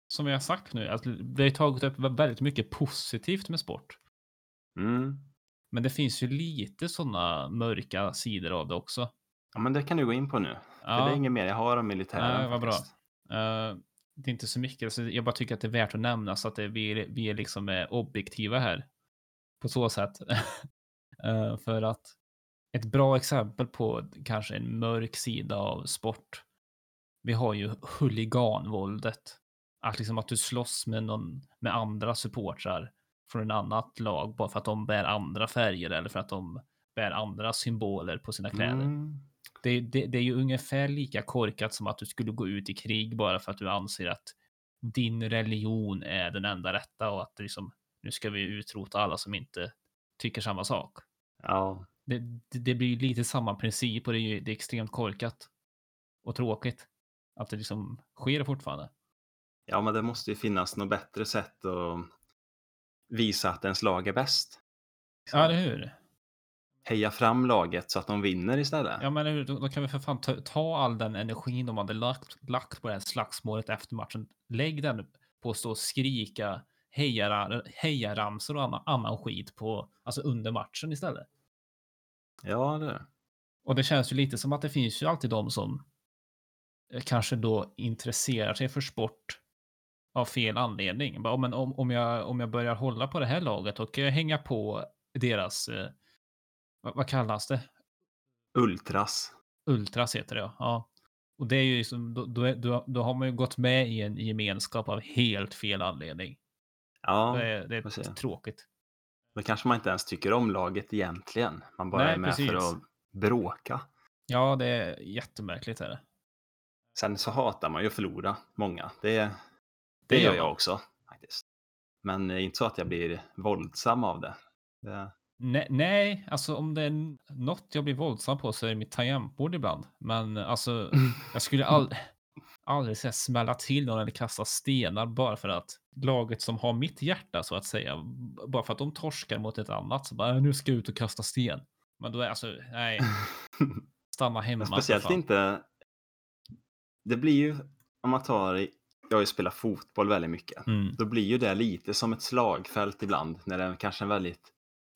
som jag har sagt nu, att vi har tagit upp väldigt mycket positivt med sport. Mm. Men det finns ju lite sådana mörka sidor av det också. Ja, men det kan du gå in på nu. För det är inget mer jag har om militären. Nej, vad bra. Eh, det är inte så mycket. Så jag bara tycker att det är värt att nämna så att det, vi, är- vi är liksom eh, objektiva här. På så sätt. Eh, för att ett bra exempel på kanske en mörk sida av sport. Vi har ju huliganvåldet. Att liksom att du slåss med någon med andra supportrar från en annat lag bara för att de bär andra färger eller för att de bär andra symboler på sina kläder. Mm. Det, det, det är ju ungefär lika korkat som att du skulle gå ut i krig bara för att du anser att din religion är den enda rätta och att liksom, nu ska vi utrota alla som inte tycker samma sak. Ja, Det, det, blir lite samma princip och det är det är extremt korkat och tråkigt att det liksom sker fortfarande. ja, men det måste ju finnas något bättre sätt att visa att ens lag är bäst. Ja, eller hur? Heja fram laget så att de vinner istället. Ja, men då, då kan vi för fan ta, ta all den energin de hade lagt, lagt på det här slagsmålet efter matchen. Lägg den på att stå och skrika hejaramsor heja och annan, annan skit på, alltså under matchen istället. Ja, det. Och det känns ju lite som att det finns ju alltid de som eh, kanske då intresserar sig för sport av fel anledning. Bara, men om, om, jag, om jag börjar hålla på det här laget och eh, hänga på deras, eh, vad, vad kallas det? Ultras. Ultras heter det ja. Och det är ju liksom, då, då, då, då har man ju gått med i en gemenskap av helt fel anledning. Ja, det är, det är tråkigt. då kanske man inte ens tycker om laget egentligen. Man bara Nej, är med för precis. att bråka. Ja, det är jättemärkligt. Är det. Sen så hatar man ju att förlora, många. Det, det, Det gör jag också. faktiskt. Men det är inte så att jag blir våldsam av det. det Nej, nej, alltså om det är något jag blir våldsam på så är det mitt tangentbord ibland. Men alltså, jag skulle ald aldrig säga smälla till någon eller kasta stenar bara för att laget som har mitt hjärta så att säga, bara för att de torskar mot ett annat så bara "Äh, nu ska jag ut och kasta sten. Men då är alltså, nej, stanna hemma. Men speciellt inte... Det blir ju, om man tar... Jag har ju spelat fotboll väldigt mycket. Mm. Då blir ju det lite som ett slagfält ibland när det är kanske en väldigt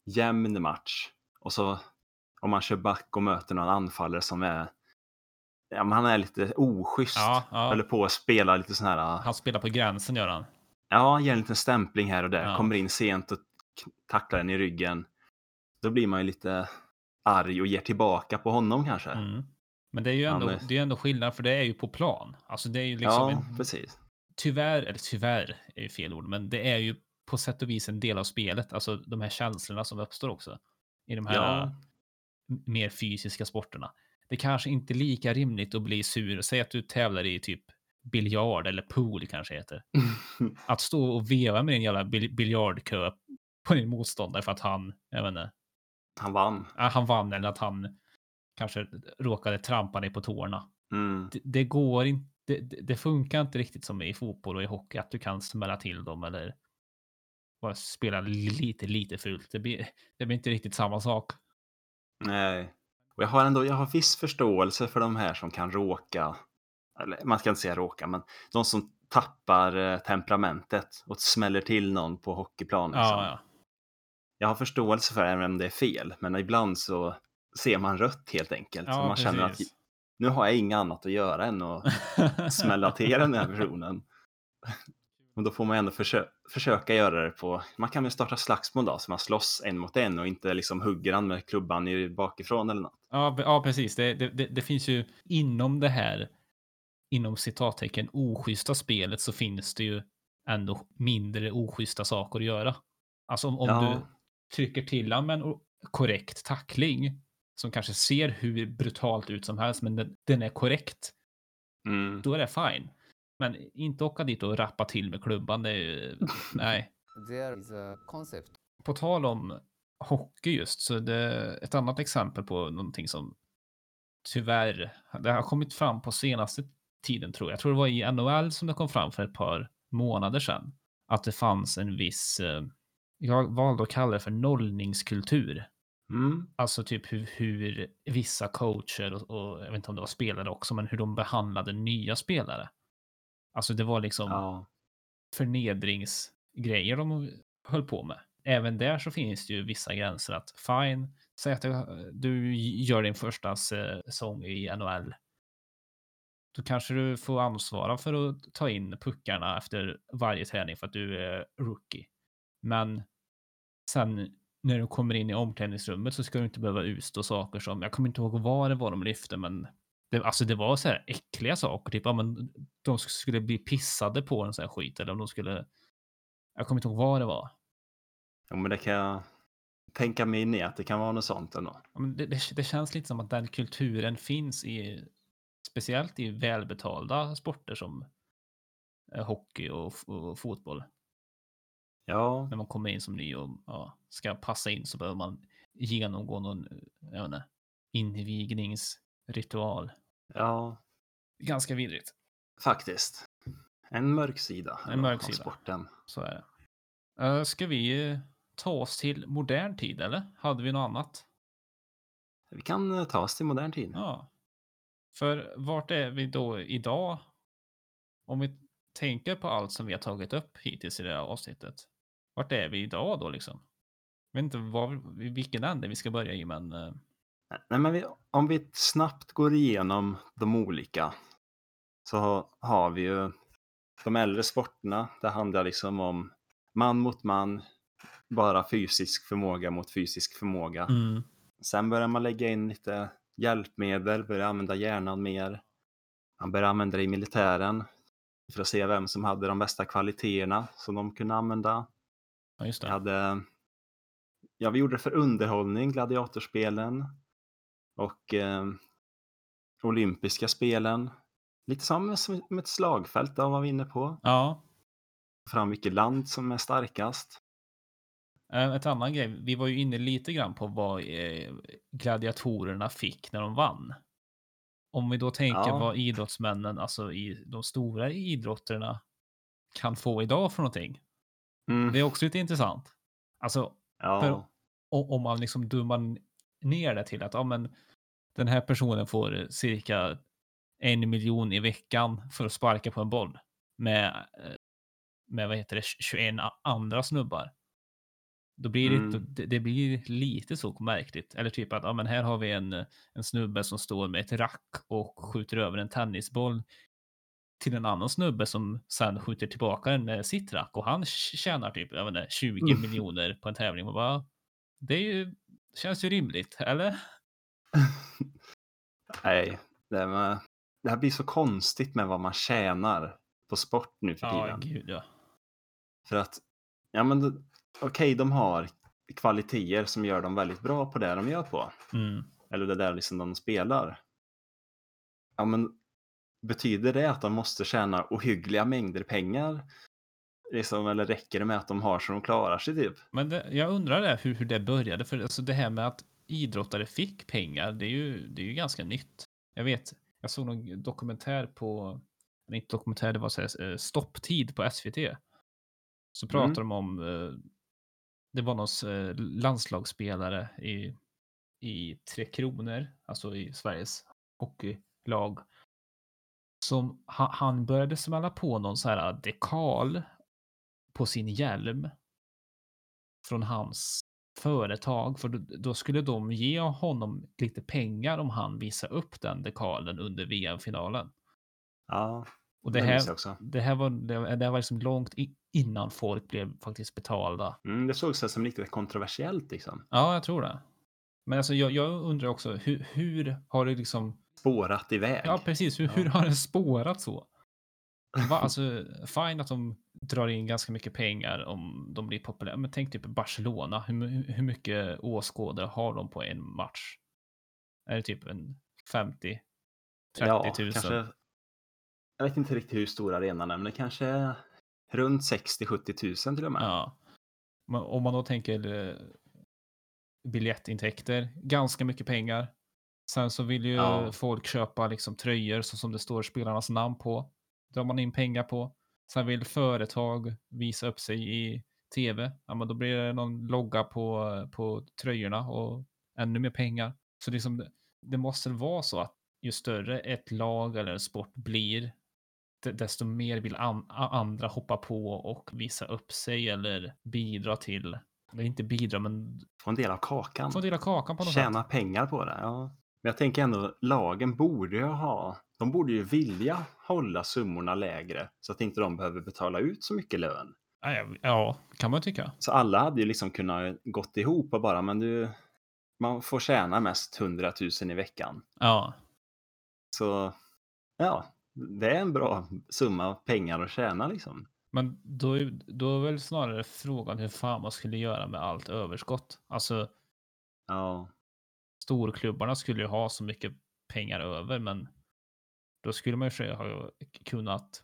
jämn match. Och så om man kör back och möter någon anfallare som är... Ja, men han är lite oschysst. Ja, ja. Håller på att spela lite sån här... Han spelar på gränsen gör han. Ja, ger en liten stämpling här och där. Ja. Kommer in sent och tacklar den i ryggen. Då blir man ju lite arg och ger tillbaka på honom kanske. Mm. Men det är ju ändå, är- det är ändå skillnad för det är ju på plan. Alltså det är ju liksom ja, en, precis. Tyvärr, eller tyvärr är ju fel ord, men det är ju på sätt och vis en del av spelet. Alltså de här känslorna som uppstår också i de här Ja. mer fysiska sporterna. Det kanske inte är lika rimligt att bli sur. Säg att du tävlar i typ biljard eller pool kanske heter. Att stå och veva med din jävla bil- biljardkö på din motståndare för att han, jag vet inte, Han vann. ja, han vann eller att han kanske råkade trampa dig på tårna. Mm. Det, det går inte, det, det- funkar inte riktigt som i fotboll och i hockey att du kan smälla till dem eller bara spela lite, lite fult. Det blir, det blir inte riktigt samma sak. Nej. Och jag har ändå jag har viss förståelse för de här som kan råka, eller man ska inte säga råka, men de som tappar eh, temperamentet och smäller till någon på hockeyplan. Liksom. Ja, ja. Jag har förståelse för det, även om det är fel, men ibland så ser man rött helt enkelt. Ja, man känner att precis. Nu har jag inget annat att göra än att smälla till den här personen. Och då får man ändå försö försöka göra det på, man kan väl starta slagsmål då, så man slåss en mot en och inte liksom hugger han med klubban i bakifrån eller något. Ja, ja precis. Det, det, det, finns ju inom det här, inom citattecken, oschyssta spelet så finns det ju ändå mindre oschyssta saker att göra. Alltså om, om Ja. du trycker till en korrekt tackling som kanske ser hur brutalt ut som helst, men den, den är korrekt, Mm. då är det fine. Men inte åka dit och rappa till med klubban, det är ju, nej. There is a concept På tal om hockey just, så det är ett annat exempel på någonting som tyvärr, det har kommit fram på senaste tiden tror jag. Jag tror det var i NHL som det kom fram för ett par månader sedan. Att det fanns en viss, eh, jag valde att kalla det för nollningskultur. Mm. Alltså typ hur, hur vissa coacher och, och jag vet inte om det var spelare också, men hur de behandlade nya spelare. Alltså det var liksom Ja. förnedringsgrejer de höll på med. Även där så finns det ju vissa gränser att fine, säg att du- gör din första säsong i NHL. Då kanske du får ansvara för att ta in puckarna efter varje träning för att du är rookie. Men sen när du kommer in i omklädningsrummet så ska du inte behöva utstå saker som, jag kommer inte ihåg vad det var de lyfte, men det, alltså det var så här äckliga saker, typ ja, men de skulle bli pissade på en sån här skit eller om de skulle, jag kommer inte ihåg vad det var. Ja, men det kan jag tänka mig in i att det kan vara något sånt ändå. Ja, men det, det, det känns lite som att den kulturen finns i speciellt i välbetalda sporter som eh, hockey och, och fotboll. Ja, När man kommer in som ny och ja, ska passa in så behöver man genomgå någon jag inte, invigningsritual. ja, Ganska vidrigt. faktiskt. En mörk sida. En mörk sida. Sporten. Så är det. Eh, ska vi eh, ta oss till modern tid eller? Hade vi något annat? Vi kan eh, ta oss till modern tid. Ja. För vart är vi då idag? Om vi tänker på allt som vi har tagit upp hittills i det här avsnittet. Vart är vi idag då liksom? Jag vet inte var, vilken ände vi ska börja i, men eh, Nej, men vi, om vi snabbt går igenom de olika så ha- har vi ju de äldre sporterna. Det handlar liksom om man mot man, bara fysisk förmåga mot fysisk förmåga. mm. Sen börjar man lägga in lite hjälpmedel, börjar använda hjärnan mer. Man börjar använda det i militären för att se vem som hade de bästa kvaliteterna som de kunde använda. Ja, just Vi det. hade, ja, vi gjorde det för underhållning, gladiatorspelen och eh, olympiska spelen. Lite som, som ett slagfält, där var vi inne på. Ja, Fram vilket land som är starkast. eh, ett annan grej. Vi var ju inne lite grann på vad eh, gladiatorerna fick när de vann. Om vi då tänker Ja. vad idrottsmännen, alltså i de stora idrotterna kan få idag för någonting. Mm, Det är också lite intressant. Alltså, ja, för- o- om man liksom dummar ner det till att ja, men, den här personen får cirka en miljon i veckan för att sparka på en boll med, eh, med vad heter det, 21 a- andra snubbar. Då blir det, Mm. det, det blir lite så märkligt. Eller typ att ja, men här har vi en, en snubbe som står med ett rack och skjuter över en tennisboll till en annan snubbe som sen skjuter tillbaka den med sitt rack och han tjänar typ jag inte, 20 Mm. miljoner på en tävling. Och bara, det är ju, känns ju rimligt, eller? nej, det, med, det här blir så konstigt med vad man tjänar på sport nu för Ja, tiden. gud ja. För att, ja men okej, de har kvaliteter som gör dem väldigt bra på det de gör på. Mm. Eller det där liksom de spelar. Ja, men betyder det att de måste tjäna ohyggliga mängder pengar? Liksom, eller räcker det med att de har så de klarar sig typ? Men det, jag undrar det, hur, hur det började, för alltså det här med att idrottare fick pengar, det är ju, det är ju ganska nytt. Jag vet, jag såg någon dokumentär på, eller inte dokumentär, det var så här, eh, stopptid på SVT. Så Mm. pratade de om, eh, det var någon eh, landslagsspelare i, i Tre Kronor, alltså i Sveriges hockeylag. Som han, började smälla på någon så här dekal på sin hjälm från hans företag, för då, skulle de ge honom lite pengar om han visar upp den dekalen under VM-finalen. Ja, Och det det här, också. det här var, det, det här var liksom långt innan folk blev faktiskt betalda. Mm, det såg sig som lite kontroversiellt liksom. Ja, jag tror det. Men alltså, jag, jag undrar också, hur, hur har det liksom... Spårat iväg. Ja, precis. Hur, Ja. hur har det spårat så? Va, alltså, fine att de drar in ganska mycket pengar om de blir populära. Men tänk typ Barcelona. Hur, hur mycket åskådare har de på en match? Är det typ en 50? 30 ja, 000? kanske. Jag vet inte riktigt hur stor arenan är, men det kanske är runt 60-70 000 till och med. Ja. Om man då tänker eh, biljettintäkter, ganska mycket pengar. Sen så vill ju Ja. folk köpa liksom tröjor så som det står spelarnas namn på. Drar man in pengar på. Sen vill företag visa upp sig i tv. Ja, men då blir det någon logga på, på tröjorna och ännu mer pengar. Så liksom, det, måste vara så att ju större ett lag eller en sport blir, de- desto mer vill an, andra hoppa på och visa upp sig eller bidra till, eller inte bidra, men Få en del av kakan. få dela kakan på något Tjäna sätt. pengar på det. Ja. Men jag tänker ändå, lagen borde ju ha, de borde ju vilja hålla summorna lägre så att inte de behöver betala ut så mycket lön. Ja, kan man tycka. Så alla hade ju liksom kunnat gått ihop och bara, men du, man får tjäna mest 100 000 i veckan. Ja, Så ja, det är en bra summa pengar att tjäna liksom. Men då, är- då är väl snarare frågan hur fan man skulle göra med allt överskott. Alltså Ja, storklubbarna skulle ju ha så mycket pengar över, men då skulle man ju ha kunnat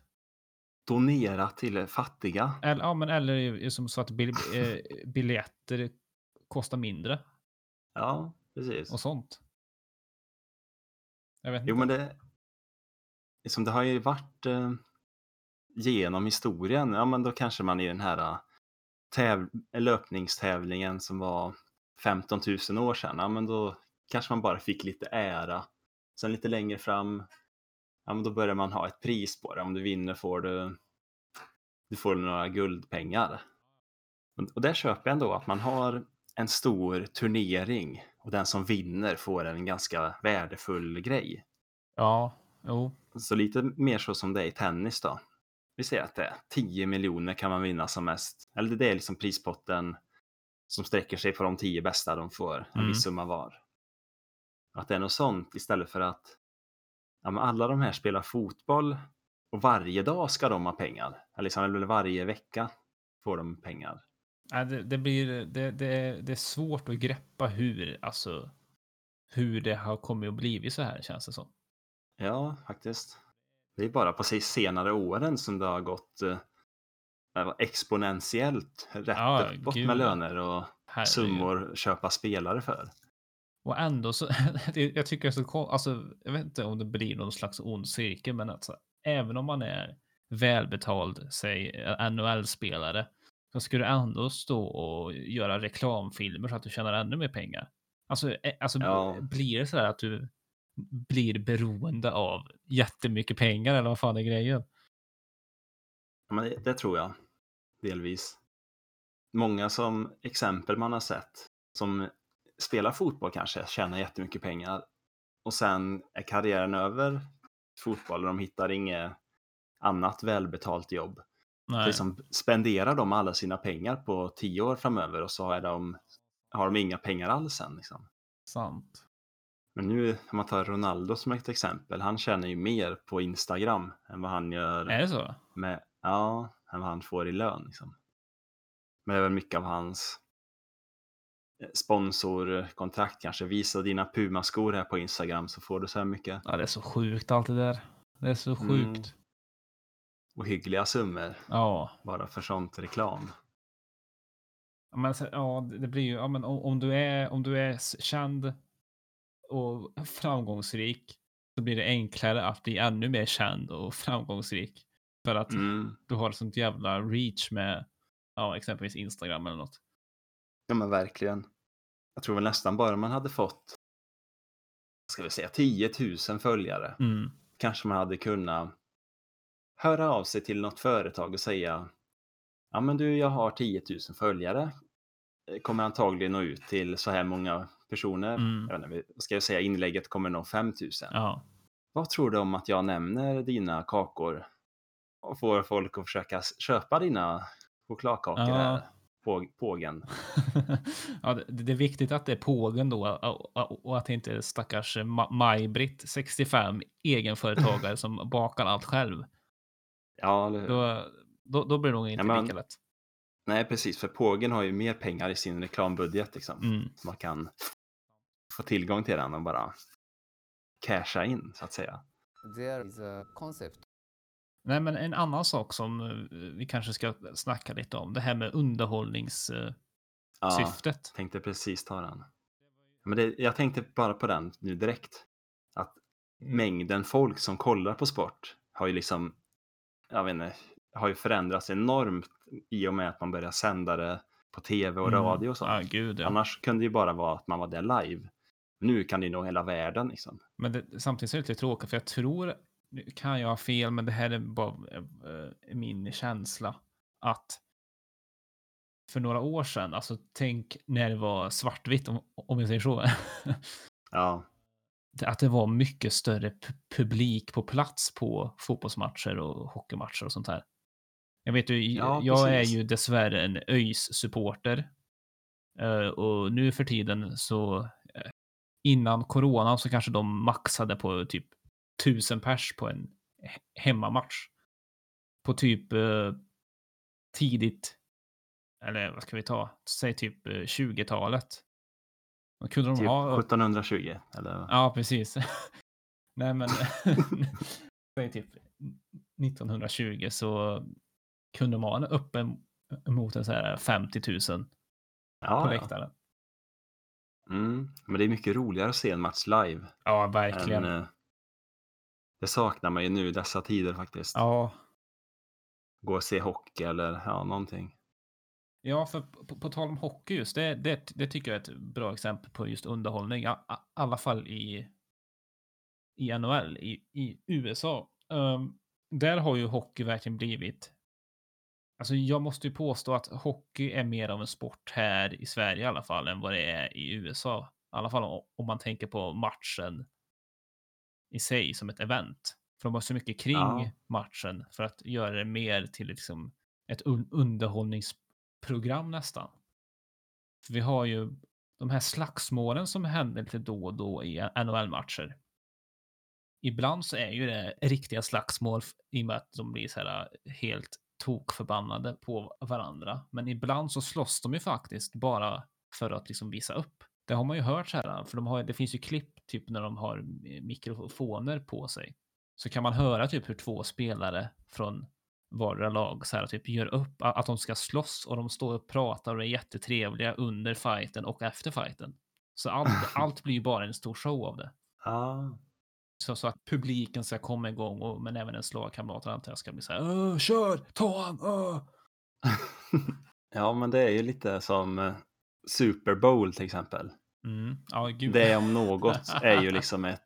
donera till fattiga. Eller, ja, men eller som så att bil, eh, biljetter kostar mindre Ja, precis. och sånt. Jag vet inte. Jo, men det, liksom det har ju varit eh, genom historien. Ja, men då kanske man i den här eh, täv, löpningstävlingen som var 15 000 år sedan, ja, men då kanske man bara fick lite ära. Sen lite längre fram, ja, men då börjar man ha ett pris på det. Om du vinner får du, du får några guldpengar. Och- där köper jag ändå att man har en stor turnering och den som vinner får en ganska värdefull grej. Ja, jo. Så lite mer så som det är i tennis då. Vi säger att det är 10 miljoner kan man vinna som mest. Eller det är liksom prispotten som sträcker sig på de 10 bästa de får en Mm. viss summa var. Att det är något sånt istället för att ja, alla de här spelar fotboll och varje dag ska de ha pengar. Eller, liksom, eller varje vecka får de pengar. Nej, det, det blir, det, det, det är svårt att greppa hur, alltså, hur det har kommit att bli så här känns det som. Ja, faktiskt. Det är bara på sig senare åren som det har gått eh, exponentiellt rätt Ja, uppåt gud, med ja. löner och Herregud. summor köpa spelare för. Och ändå så, jag tycker så alltså, jag vet inte om det blir någon slags ond cirkel, men alltså, även om man är välbetald, säg NHL-spelare, så ska du ändå stå och göra reklamfilmer så att du tjänar ännu mer pengar. Alltså, eh, alltså Ja. blir det så här att du blir beroende av jättemycket pengar eller vad fan är grejen? Ja, men det, det tror jag. Delvis. Många som exempel man har sett som spelar fotboll kanske tjänar jättemycket pengar och sen är karriären över fotboll och de hittar inget annat välbetalt jobb. Nej, Liksom spenderar de alla sina pengar på tio år framöver och så är de, har de inga pengar alls sen. Liksom. sant. Men nu, om man tar Ronaldo som ett exempel, han tjänar ju mer på Instagram än vad han gör Är det så? med, ja, än vad han får i lön. Liksom. Men det är väl mycket av hans sponsorkontrakt kanske. Visa dina Puma-skor här på Instagram så får du så här mycket Ja, det är så sjukt allt det där. Det är så sjukt. Mm. ohyggliga summor Ja. bara för sånt reklam. Ja, Men, ja, det blir ju, ja, men om, du är, om du är känd och framgångsrik så blir det enklare att bli ännu mer känd och framgångsrik. För att Mm. du har sånt jävla reach med ja, exempelvis Instagram eller något. Ja men verkligen. Jag tror väl nästan bara man hade fått ska vi säga 10 000 följare Mm. kanske man hade kunnat höra av sig till något företag och säga Ja men du, jag har 10 000 följare. Kommer antagligen nå ut till så här många personer. Mm. Jag inte, ska jag säga, inlägget kommer nå 5 000. Ja. Vad tror du om att jag nämner dina kakor och får folk att försöka köpa dina chokladkakor Ja. Här? På, pågen. ja, det, det är viktigt att det är pågen då och, och- och att det inte är stackars Ma- Maj-Britt, 65, egenföretagare som bakar allt själv. Ja, eller hur? Då, då, då blir det nog inte Ja, men- lika lätt. Nej, precis. För pågen har ju mer pengar i sin reklambudget liksom. Mm. Man kan få tillgång till den och bara casha in, så att säga. There is a concept Nej, men en annan sak som eh, vi kanske ska snacka lite om, det här med underhållningssyftet. Ja, tänkte precis ta den. Men det, jag tänkte bara på den nu direkt. Att mängden folk som kollar på sport har ju liksom, jag vet inte, har ju förändrats enormt i och med att man börjar sända det på tv och radio och sånt. Ja, gud ja. Annars kunde det ju bara vara att man var där live. Nu kan det ju nå hela världen liksom. Men det, samtidigt så är det lite tråkigt, för jag tror, nu kan jag ha fel, men det här är bara eh, min känsla, att för några år sedan, alltså tänk när det var svartvitt, om, om jag säger så, Ja, att det var mycket större pu- publik på plats på fotbollsmatcher och hockeymatcher och sånt här. Jag vet ju, Ja, jag är precis. ju dessvärre en ÖIS-supporter. Eh, och nu för tiden så innan corona så kanske de maxade på typ tusen pers på en he- hemmamatch. På typ eh, tidigt, eller vad ska vi ta, säg typ eh, 20-talet. Då kunde de Typ ha 1720 eller? Ja, precis. Nej, men säg typ 1920 så kunde man ha uppe mot en så här 50 000 på Ja, ja. läktaren. Mm. Men det är mycket roligare att se en match live. Ja, verkligen. Än, eh, det saknar man ju nu i dessa tider faktiskt. Ja, Gå och se hockey eller ja, någonting. ja, för på, på tal om hockey just, det, det, det tycker jag är ett bra exempel på just underhållning. I alla fall i, i NHL, i, i USA. Ehm, där har ju hockey verkligen blivit Alltså jag måste ju påstå att hockey är mer av en sport här i Sverige i alla fall än vad det är i USA. I alla fall o- om man tänker på matchen i sig som ett event. För de har så mycket kring Ja. matchen för att göra det mer till liksom ett un- underhållningsprogram nästan. För vi har ju de här slagsmålen som händer lite då och då i NHL-matcher. Ibland så är ju det riktiga slagsmål i och med att de blir så här äh, helt tokförbannade på varandra. Men ibland så slåss de ju faktiskt bara för att liksom visa upp. Det har man ju hört så här, för de har, det finns ju klipp typ när de har mikrofoner på sig. Så kan man höra typ hur två spelare från vardera lag så här typ gör upp att de ska slåss och de står och pratar och är jättetrevliga under fighten och efter fighten. Så allt, allt blir ju bara en stor show av det. Ja, Så, så att publiken ska komma igång, och, men även ens lagkamrater antar jag ska bli så här. "Åh, Kör! Ta han! åh!" ja men det är ju lite som eh, Super Bowl till exempel. Mm. Ja. Det om något är ju liksom ett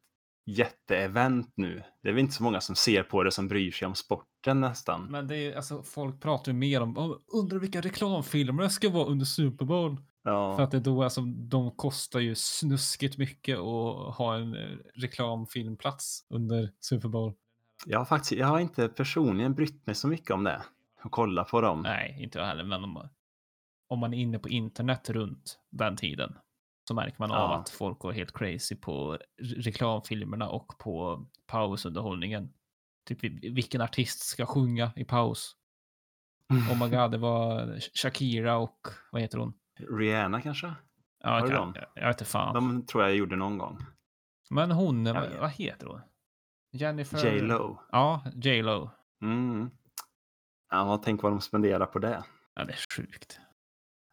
jätteevent nu. Det är väl inte så många som ser på det som bryr sig om sporten nästan. Men det är alltså, folk pratar ju mer om, "Åh, undrar vilka reklamfilmer det ska vara under Super Bowl. För Ja, att det då, alltså, de kostar ju snuskigt mycket att ha en eh, reklamfilmplats under Super Bowl. jag har faktiskt, jag har inte personligen brytt mig så mycket om det. Och kolla på dem. Nej, inte jag heller, men om, om man är inne på internet runt den tiden så märker man av Ja. att folk går helt crazy på re- reklamfilmerna och på pausunderhållningen. Typ vil- vilken artist ska sjunga i paus? Oh my god, det var Shakira och vad heter hon? Rihanna kanske? Ja, Var jag, det kan, dem? jag, jag inte fan. De tror jag gjorde någon gång. Men hon, Jag vad heter hon? Jennifer? J Lo. Ja, J Lo. Mm. Ja, tänk vad de spenderar på det. Ja, det är sjukt.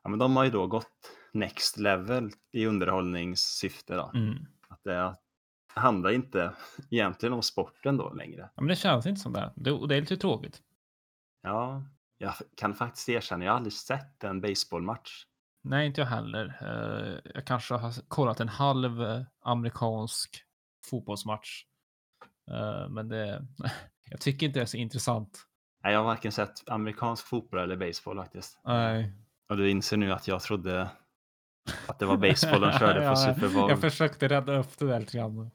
Ja, men de har ju då gått next level i underhållningssyfte. Då. Mm. Att det handlar inte egentligen om sporten då längre. Ja, men det känns inte som det. det. Och det är lite tråkigt. Ja, jag kan faktiskt erkänna, jag har aldrig sett en baseballmatch. Nej, inte jag heller. Eh, jag kanske har kollat en halv eh, amerikansk fotbollsmatch. Eh, men det, jag tycker inte det är så intressant. Nej, jag har varken sett amerikansk fotboll eller baseball faktiskt. Nej. Och du inser nu att jag trodde att det var baseball de körde på Ja, Super Bowl. Jag försökte rädda upp det där lite grann.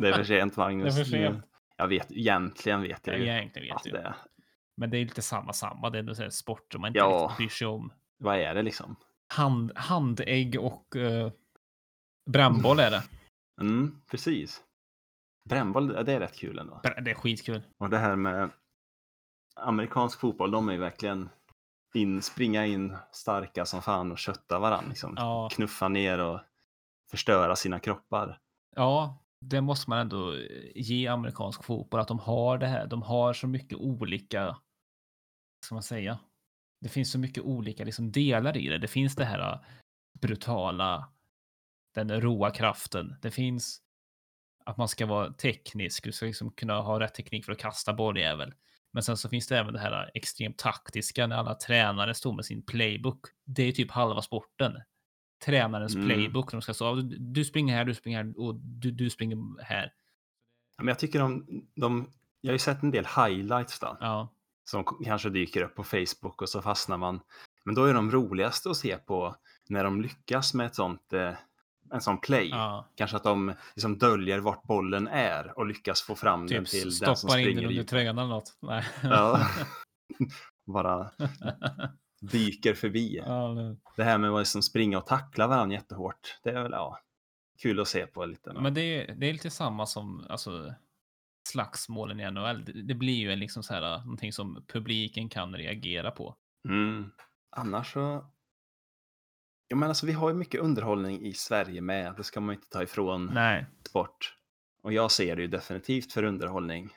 Det är för sent Magnus. Det är för sent. Jag vet, egentligen vet jag ju Egentligen vet att jag. det. Men det är lite samma samma. Det är här sport som man inte Ja. riktigt bryr sig om. Vad är det liksom? Hand, handägg och uh, brännboll är det. Mm, precis. Brännboll, det är rätt kul ändå. Det är skitkul. Och det här med amerikansk fotboll, de är ju verkligen in, springa in starka som fan och kötta varandra. Liksom. Ja. Knuffa ner och förstöra sina kroppar. Ja, det måste man ändå ge amerikansk fotboll, att de har det här. De har så mycket olika, ska man säga? Det finns så mycket olika liksom, delar i det. Det finns det här äh, brutala, den råa kraften. Det finns att man ska vara teknisk, du ska liksom kunna ha rätt teknik för att kasta bolljävel. Men sen så finns det även det här extremt taktiska när alla tränare står med sin playbook. Det är typ halva sporten. Tränarens Mm. playbook. De ska säga du, springer här, du springer här och du, du springer här. Men jag tycker de, de, jag har ju sett en del highlights då, Ja, som kanske dyker upp på Facebook och så fastnar man. Men då är de roligaste att se på när de lyckas med ett sånt, eh, en sån play. ja. Kanske att de liksom döljer vart bollen är och lyckas få fram den Typ till den som stoppar in springer den under tröjan eller något. Nej. Ja. Bara dyker förbi. ja. Det här med att liksom springa och tackla varandra jättehårt. Det är väl ja, kul att se på lite. Men det är, det är lite samma som, alltså, slagsmålen i NHL. Det, det blir ju liksom så här, uh, någonting som publiken kan reagera på. Mm. Annars så... Jag menar, alltså, vi har ju mycket underhållning i Sverige med. Det ska man inte ta ifrån Nej, sport. Och jag ser det ju definitivt för underhållning.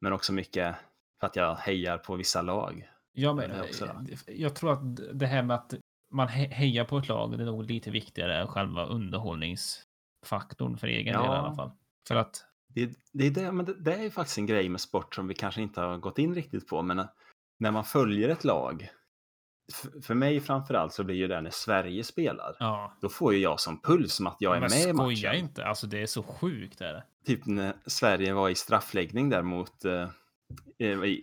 Men också mycket för att jag hejar på vissa lag. jag, men, också då. jag tror att det här med att man he- hejar på ett lag, det är nog lite viktigare än själva underhållningsfaktorn för egen del i Ja. alla fall. För att, Det, det, är det, men det, det är ju faktiskt en grej med sport som vi kanske inte har gått in riktigt på. Men när man följer ett lag, för mig framförallt så blir ju det när Sverige spelar. ja, Då får ju jag som puls som att jag är men med i matchen. inte. Alltså det är så sjukt är det. Typ när Sverige var i straffläggning där mot eh,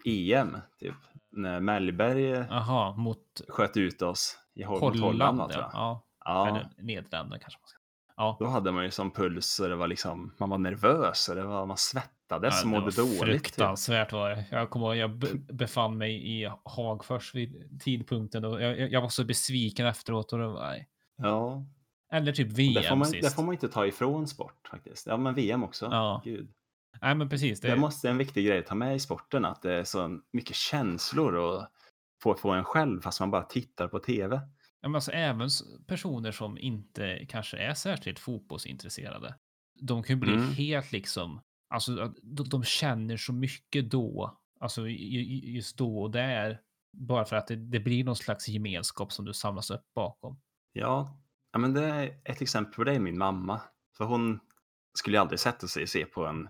i EM. Typ. När Mellberg eh, Jaha, mot sköt ut oss i Holland. Holland. va, tror jag. ja. Ja, Eller Nederländerna kanske man ska Ja, då hade man ju som puls och det var liksom, man var nervös och det var, man svettades Ja, och det mådde dåligt. Fruktansvärt var det. Jag kommer ihåg, jag be- befann mig i Hagfors vid tidpunkten och jag, jag- var så besviken efteråt. Och det var, nej. Ja, Eller typ det VM får, man, sist. det får man inte ta ifrån sport faktiskt. Ja, men VM också. Ja. Gud. Nej, men precis. Det, Det måste en viktig grej att ta med i sporten, att det är så mycket känslor och få få en själv fast man bara tittar på tv. ja, men alltså, även personer som inte kanske är särskilt fotbollsintresserade. De kan ju bli Mm. helt liksom, alltså att de, de känner så mycket då, alltså just då och där. Bara för att det, det blir någon slags gemenskap som du samlas upp bakom. Ja, ja men det är ett exempel på det är min mamma. För hon skulle ju aldrig sätta sig och se på en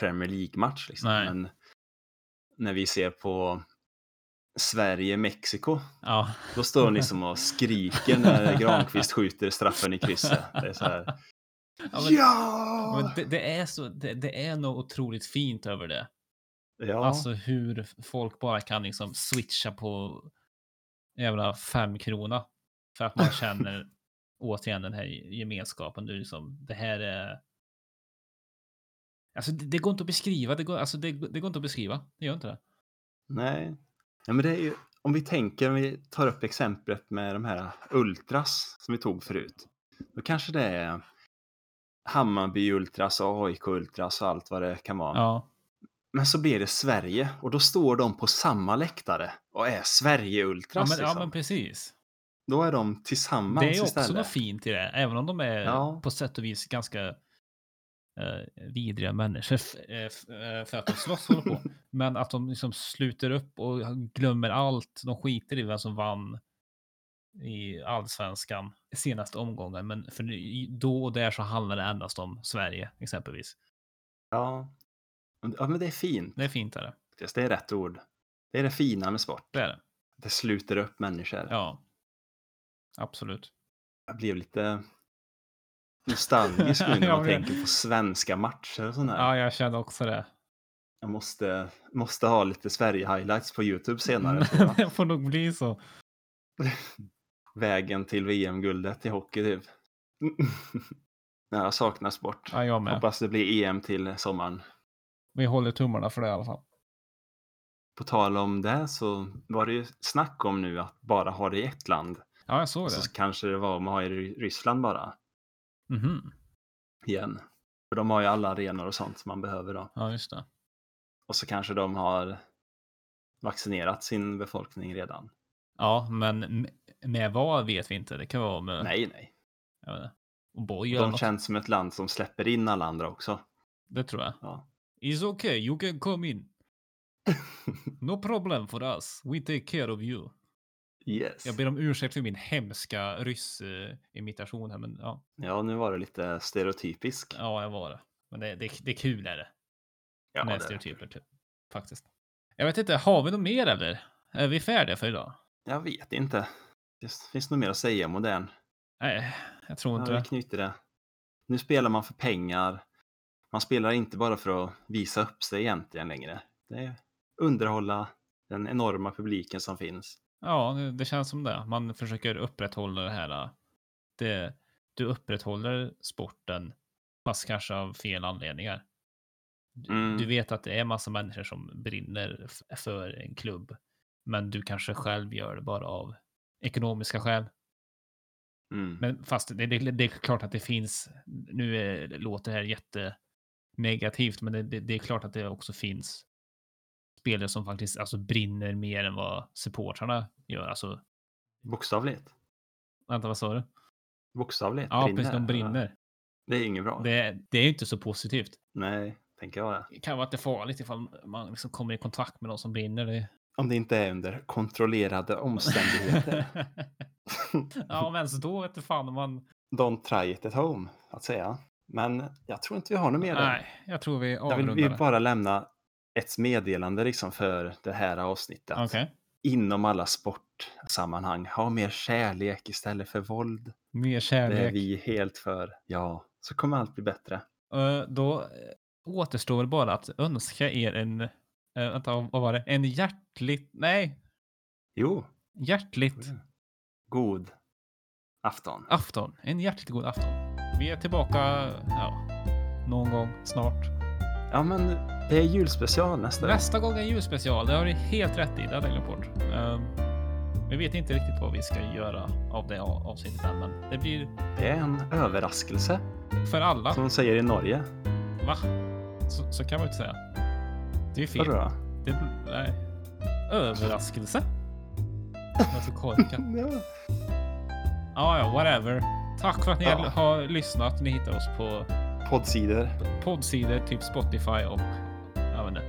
Premier League-match. Liksom. Nej. Men när vi ser på Sverige-Mexiko, Ja, då står hon liksom och skriker när Granqvist skjuter straffen i krysset. Det är så här, Ja, men- ja! Men det, det, är så, det, det är något otroligt fint över det. ja. Alltså hur folk bara kan liksom switcha på jävla fem krona. För att man känner återigen den här gemenskapen. Du liksom, det här är... Alltså det, det går inte att beskriva. Det går, alltså det, det går inte att beskriva. Det gör inte det. Nej. Ja, men det är ju, om vi tänker, om vi tar upp exemplet med de här Ultras som vi tog förut. Då kanske det är Hammarby Ultras, AIK Ultras och allt vad det kan vara. Ja, Men så blir det Sverige och då står de på samma läktare och är ja, Sverige-Ultras. ja liksom. men precis. Då är de tillsammans Det är också istället. något fint i det. Även om de är Ja. på sätt och vis ganska eh, vidriga människor eh, eh, för att de slåss och håller på. Men att de liksom sluter upp och glömmer allt. De skiter i vem som vann i allsvenskan senaste omgången. Men för då och där så handlar det endast om Sverige exempelvis. Ja. ja, men det är fint. Det är fint är det. Det är rätt ord. Det är det fina med sport. Det är det. Det sluter upp människor. Ja. Absolut. Jag blev lite nostalgisk nu när Ja, man men- tänker på svenska matcher och sånt där. Ja, jag känner också det. Jag måste, måste ha lite Sverige-highlights på YouTube senare. jag. det får nog bli så. Vägen till VM-guldet i hockey typ. Nej, jag saknar sport. Ja, jag med. Hoppas det blir EM till sommaren. Vi håller tummarna för det i alla fall. På tal om det så var det ju snack om nu att bara ha det i ett land. Ja, jag såg det. så kanske det var om att ha i Ry- Ryssland bara Mhm. igen. För de har ju alla arenor och sånt som man behöver då. Ja, just det. Och så kanske de har vaccinerat sin befolkning redan. Ja, men med vad vet vi inte. Det kan vara med... Nej, nej. Och eller De något. känns som ett land som släpper in alla andra också. Det tror jag. Ja. It's okay, you can come in. No problem for us. We take care of you. Yes. Jag ber om ursäkt för min hemska ryss-imitation här, men ja. Ja, nu var det lite stereotypisk. Ja, jag var det. Men det, det, det är kul är det. Ja, med det- stereotyper, typ. Faktiskt. Jag vet inte, har vi något mer eller? Är vi färdiga för idag? Jag vet inte. Det finns nog mer att säga modern. Nej, jag tror inte Ja, det. knyter det. Nu spelar man för pengar. Man spelar inte bara för att visa upp sig egentligen längre. Det är underhålla den enorma publiken som finns. Ja, det, det känns som det. Man försöker upprätthålla det här. äh, Det, du upprätthåller sporten, fast kanske av fel anledningar. Du, Mm. du vet att det är massa människor som brinner för en klubb, men du kanske själv gör det bara av ekonomiska skäl. Mm. Men fast det, det, det är klart att det finns, nu är, låter det här jätte negativt, men det, det, det är klart att det också finns spelare som faktiskt alltså, brinner mer än vad supportrarna gör. Alltså, Bokstavligt. vänta, vad sa du? Bokstavligt. Ja, precis, de brinner. Det är inget bra. Det, det är ju inte så positivt. Nej, tänker jag det. Det kan vara att det är farligt ifall man liksom kommer i kontakt med någon som brinner. Det... Om det inte är under kontrollerade omständigheter. ja, men så då vet fan om man... Don't try it at home, att säga. Men jag tror inte vi har något mer där. Nej, jag tror vi Jag vill, avrundar. det. bara lämna ett meddelande liksom för det här avsnittet. Okej. Inom alla sportsammanhang, ha mer kärlek istället för våld. Mer Det är kärlek. vi helt för. Ja, så kommer allt bli bättre. Eh, Då återstår väl bara att önska er en... eh, vänta, vad var det? En hjärtligt... Nej, Jo, hjärtligt god afton. afton. En hjärtligt god afton. Vi är tillbaka ja, någon gång snart. Ja, men det är julspecial nästa gång. Nästa gång är julspecial. Det har du helt rätt i. Det hade jag glömt bort. Ehm, Vi vet inte riktigt vad vi ska göra av det av- avsnittet än, men det blir Det är en överraskelse, för alla. som de säger i Norge. Va? Så, så kan man inte säga. Det är fel. Vadå då? Det, nej. Överraskelse? Jag är så korkad. Ja. Ja, ja, whatever. Tack för att ni Ja. har lyssnat. Ni hittar oss på Poddsidor. poddsidor, typ Spotify och jag vet inte,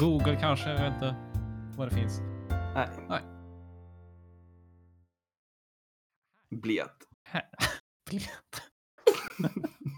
Google kanske. Jag vet inte vad det finns. Nej. Nej. Bled. Här.